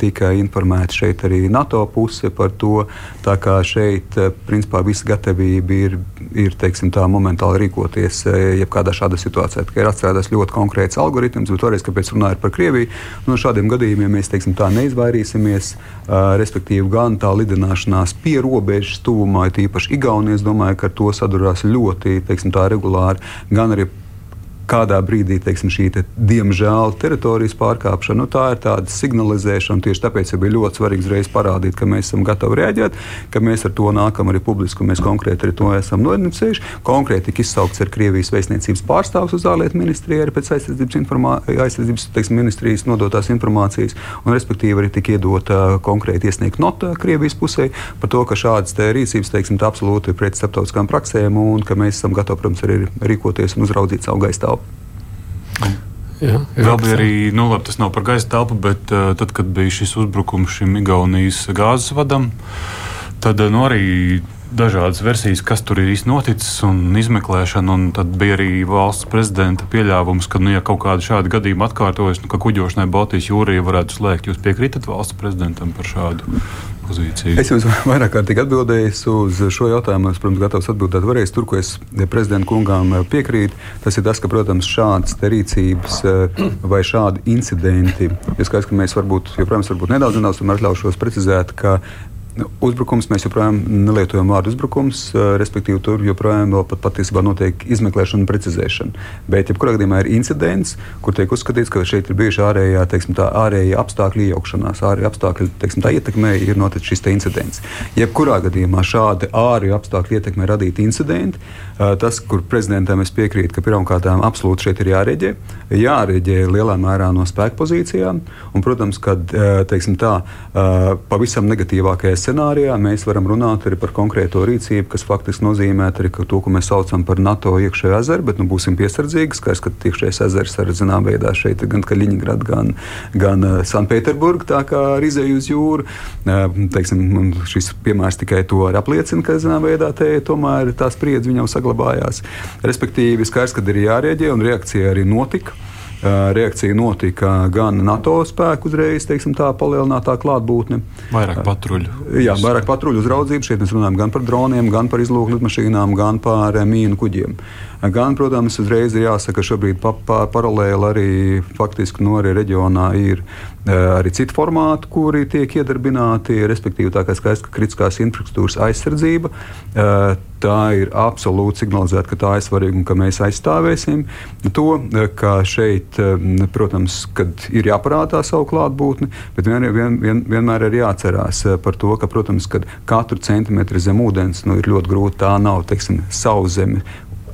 tika informēta šeit arī NATO puse par to. Tā kā šeit, principā, visa gatavība ir, ir teiksim, tā momentāli rīkoties jebkādā šādā situācijā. Tikai ir atstrādāts ļoti konkrēts algoritms, bet toreiz, kāpēc runāju par Krieviju, no šādiem gadījumiem mēs, teiksim, tā neizvairīsimies, respektīvi, gan tā lidināšanās pie robežas tuvumā, īpaši Igaunija, es domāju, ka ar to sadurās ļoti teiksim, regulāri, gan arī kādā brīdī teiksim, šī te, diemžēl teritorijas pārkāpšana, nu, tā ir tāda signalizēšana. Tieši tāpēc bija ļoti svarīgi uzreiz parādīt, ka mēs esam gatavi reaģēt, ka mēs ar to nākam arī publiski, un mēs konkrēti arī to esam nodefinējuši. Konkrēti tika izsaukts ar Krievijas vēstniecības pārstāvs uz ārlietu ministriju arī pēc aizsardzības, aizsardzības teiksim, ministrijas nodotās informācijas, un respektīvi arī tika iedota konkrēti iesniegt nota Krievijas pusē par to, ka šādas rīcības teiksim, absolūti ir pret starptautiskām praksēm un ka mēs esam gatavi, protams, arī rīkoties un uzraudzīt savu gaisa telpu. Jā, Vēl bija arī, nu, labi, tas nav par gaisa telpu, bet uh, tad, kad bija šis uzbrukums šim Igaunijas gāzes vadam, tad uh, nu, arī dažādas versijas, kas tur ir īstenībā noticis, un izmeklēšana. Un tad bija arī valsts prezidenta pieļāvums, ka, nu, ja kaut kāda šāda gadījuma atkārtojas, nu, ka kuģošanai Baltijas jūrā varētu slēgt. Jūs piekrītat valsts prezidentam par šādu pozīciju? Es jums vairāk kārtīgi atbildēju uz šo jautājumu. Es, protams, gatavs atbildēt vēlreiz. Tur, ko es prezidenta kungām piekrītu, tas ir tas, ka, protams, šādas rīcības eh, vai šādi incidenti, es skaidrs, ka mēs varbūt, joprojām, varbūt nedaudz, nedaudz atļaušos precizēt, ka uzbrukums mēs joprojām nelietojam vārdu uzbrukums, respektīvi, tur joprojām pat patiesībā notiek izmeklēšana un precizēšana. Bet, ja kurā gadījumā ir incidents, kur tiek uzskatīts, ka šeit ir bijuši ārējā, teiksim, tā, ārējā apstākļu iejaukšanās, ārējā apstākļu teiksim, ietekmē, ir noticis šis incidents. Jebkurā gadījumā šādi ārēju apstākļu ietekmē radīti incidenti, tas, kur prezidentam es piekrītu, ka pirmkārt absolūti šeit ir jārēģē, jārēģē lielā mērā no spēku pozīcijām, un, protams, kad teiksim, tā, pavisam negatīvākajās scenārijā mēs varam runāt arī par konkrēto rīcību, kas faktiski nozīmē arī to, ko mēs saucam par NATO iekšējo ezeru, bet nu, būsim piesardzīgi. Skaidrs, ka iekšējais ezers ar zināmā veidā šeit ir gan Kaļiņģerāda, gan, gan uh, Sanktpēterburga, tā kā ar izēju uz jūru. Uh, teiksim, šis piemērs tikai to apliecina, ka zināmā veidā te tomēr tā spriedze viņam saglabājās. Respektīvi, skaidrs, ka ir jārēģē un reakcija arī notika reakcija notika gan NATO spēku uzreiz, teiksim, tā palielinātā klātbūtne. Vairāk patruļu. Jā, vairāk patruļu uzraudzību. Šeit mēs runājam gan par droniem, gan par izlūku lidmašīnām, gan par mīnu kuģiem. Gan, protams, uzreiz ir jāsaka, ka šobrīd pa, pa, paralēli arī faktiski no arī reģionā ir arī citi formāti, kuri tiek iedarbināti, respektīvi tā kā skaidrs, ka kritiskās infrastruktūras aizsardzība. Tā ir absolūti signalizēta, ka tā ir svarīga un ka mēs aizstāvēsim to, ka šeit, protams, ir jāparādā savu klātbūtni, bet vien, vien, vien, vienmēr ir jāatcerās par to, ka, protams, ka katru centimetru zem ūdens nu, ir ļoti grūti. Tā nav teiksim, savu zemi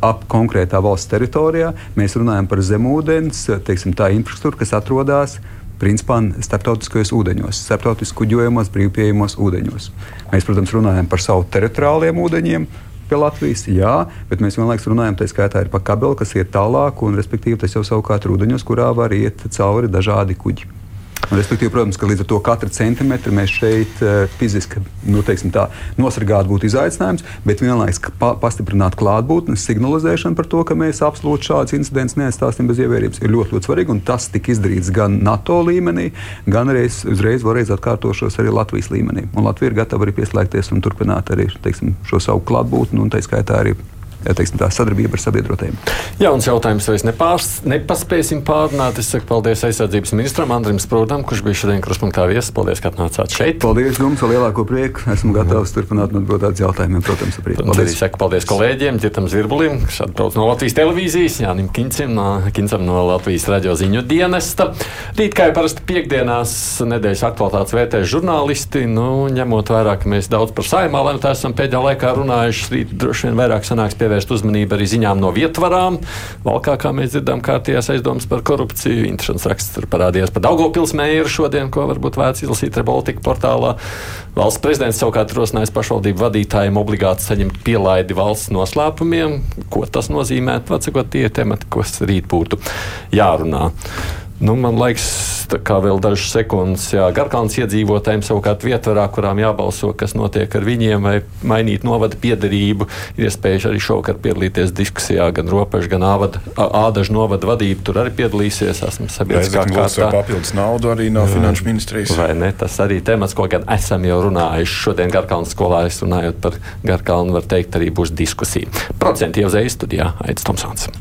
ap konkrētā valsts teritorijā. Mēs runājam par zemūdens teiksim, infrastruktūru, kas atrodas principā starptautiskajos ūdeņos, starptautiski kuģojamos, brīvpieejamos ūdeņos. Mēs, protams, runājam par savu teritoriāliem ūdeņiem. Pie Latvijas, jā, bet mēs vienlaikus runājam par kabeli, kas iet tālāk, un respektīvi tas jau savukārt ir ūdeņos, kurā var iet cauri dažādi kuģi. Respektīvi, protams, ka līdz ar to katru centimetru mēs šeit uh, fiziski nu, tā, nosargāt būtu izaicinājums, bet vienlaikus pa, pastiprināt klātbūtni, signalizēšanu par to, ka mēs absolūti šādas incidentus neatstāsim bez ievērības, ir ļoti, ļoti svarīgi. Tas tika izdarīts gan NATO līmenī, gan arī uzreiz vēlreiz atkārtošos arī Latvijas līmenī. Un Latvija ir gatava arī pieslēgties un turpināt arī teiksim, šo savu klātbūtni un tā skaitā arī teiksim, tā sadarbība ar sabiedrotajiem. Jauns jautājums, vai nepārs, nepaspēsim pārunāt. Es saku paldies aizsardzības ministram Andrim Sprūdam, kurš bija šodien kruspunktā viesis. Paldies, ka atnācāt šeit. Paldies jums ar lielāko prieku. Esmu gatavs turpināt atbildēt jautājumiem, protams, arī. Paldies. Saku paldies kolēģiem, Ģitam Zvirbulim, kas atbrauc no Latvijas televīzijas, Jānim Kincim, no, Kincam no Latvijas radio ziņu dienesta. Rīt, kā jau parasti piekdienās, nedēļas aktualitātes vērtēs žurnālisti, nu, ņemot vērā, ka mēs daudz par saimā lēmumu esam pēdējā laikā runājuši, rīt droši vien vairāk sanāks pievērst uzmanību arī ziņām no vietvarām. Valkā, kā mēs dzirdam, kārtījās aizdomas par korupciju. Interesants raksts tur parādījās par Daugopils mēru šodien, ko varbūt vērts izlasīt Reboltika portālā. Valsts prezidents savukārt rosinājis pašvaldību vadītājiem obligāti saņemt pielaidi valsts noslēpumiem. Ko tas nozīmē? Vecākot tie temati, kas rīt būtu jārunā. Nu, man liekas, kā vēl dažas sekundes, jā, Garkalnas iedzīvotājiem savukārt vietvarā, kurām jābalso, kas notiek ar viņiem, vai mainīt novada piedarību. Ir iespēja arī šovakar piedalīties diskusijā, gan robežu, gan āvada, ādažu novada vadība tur arī piedalīsies. Esmu sabiedriskā kārtā. Papildus naudu arī no finanšu ministrijas. Vai ne? Tas arī temats, ko gan esam jau runājuši. Šodien Garkalnas skolā es runājot par Garkalnu, var teikt, arī būs diskusija. Procenti jau zējas studijā Aits Tomsons.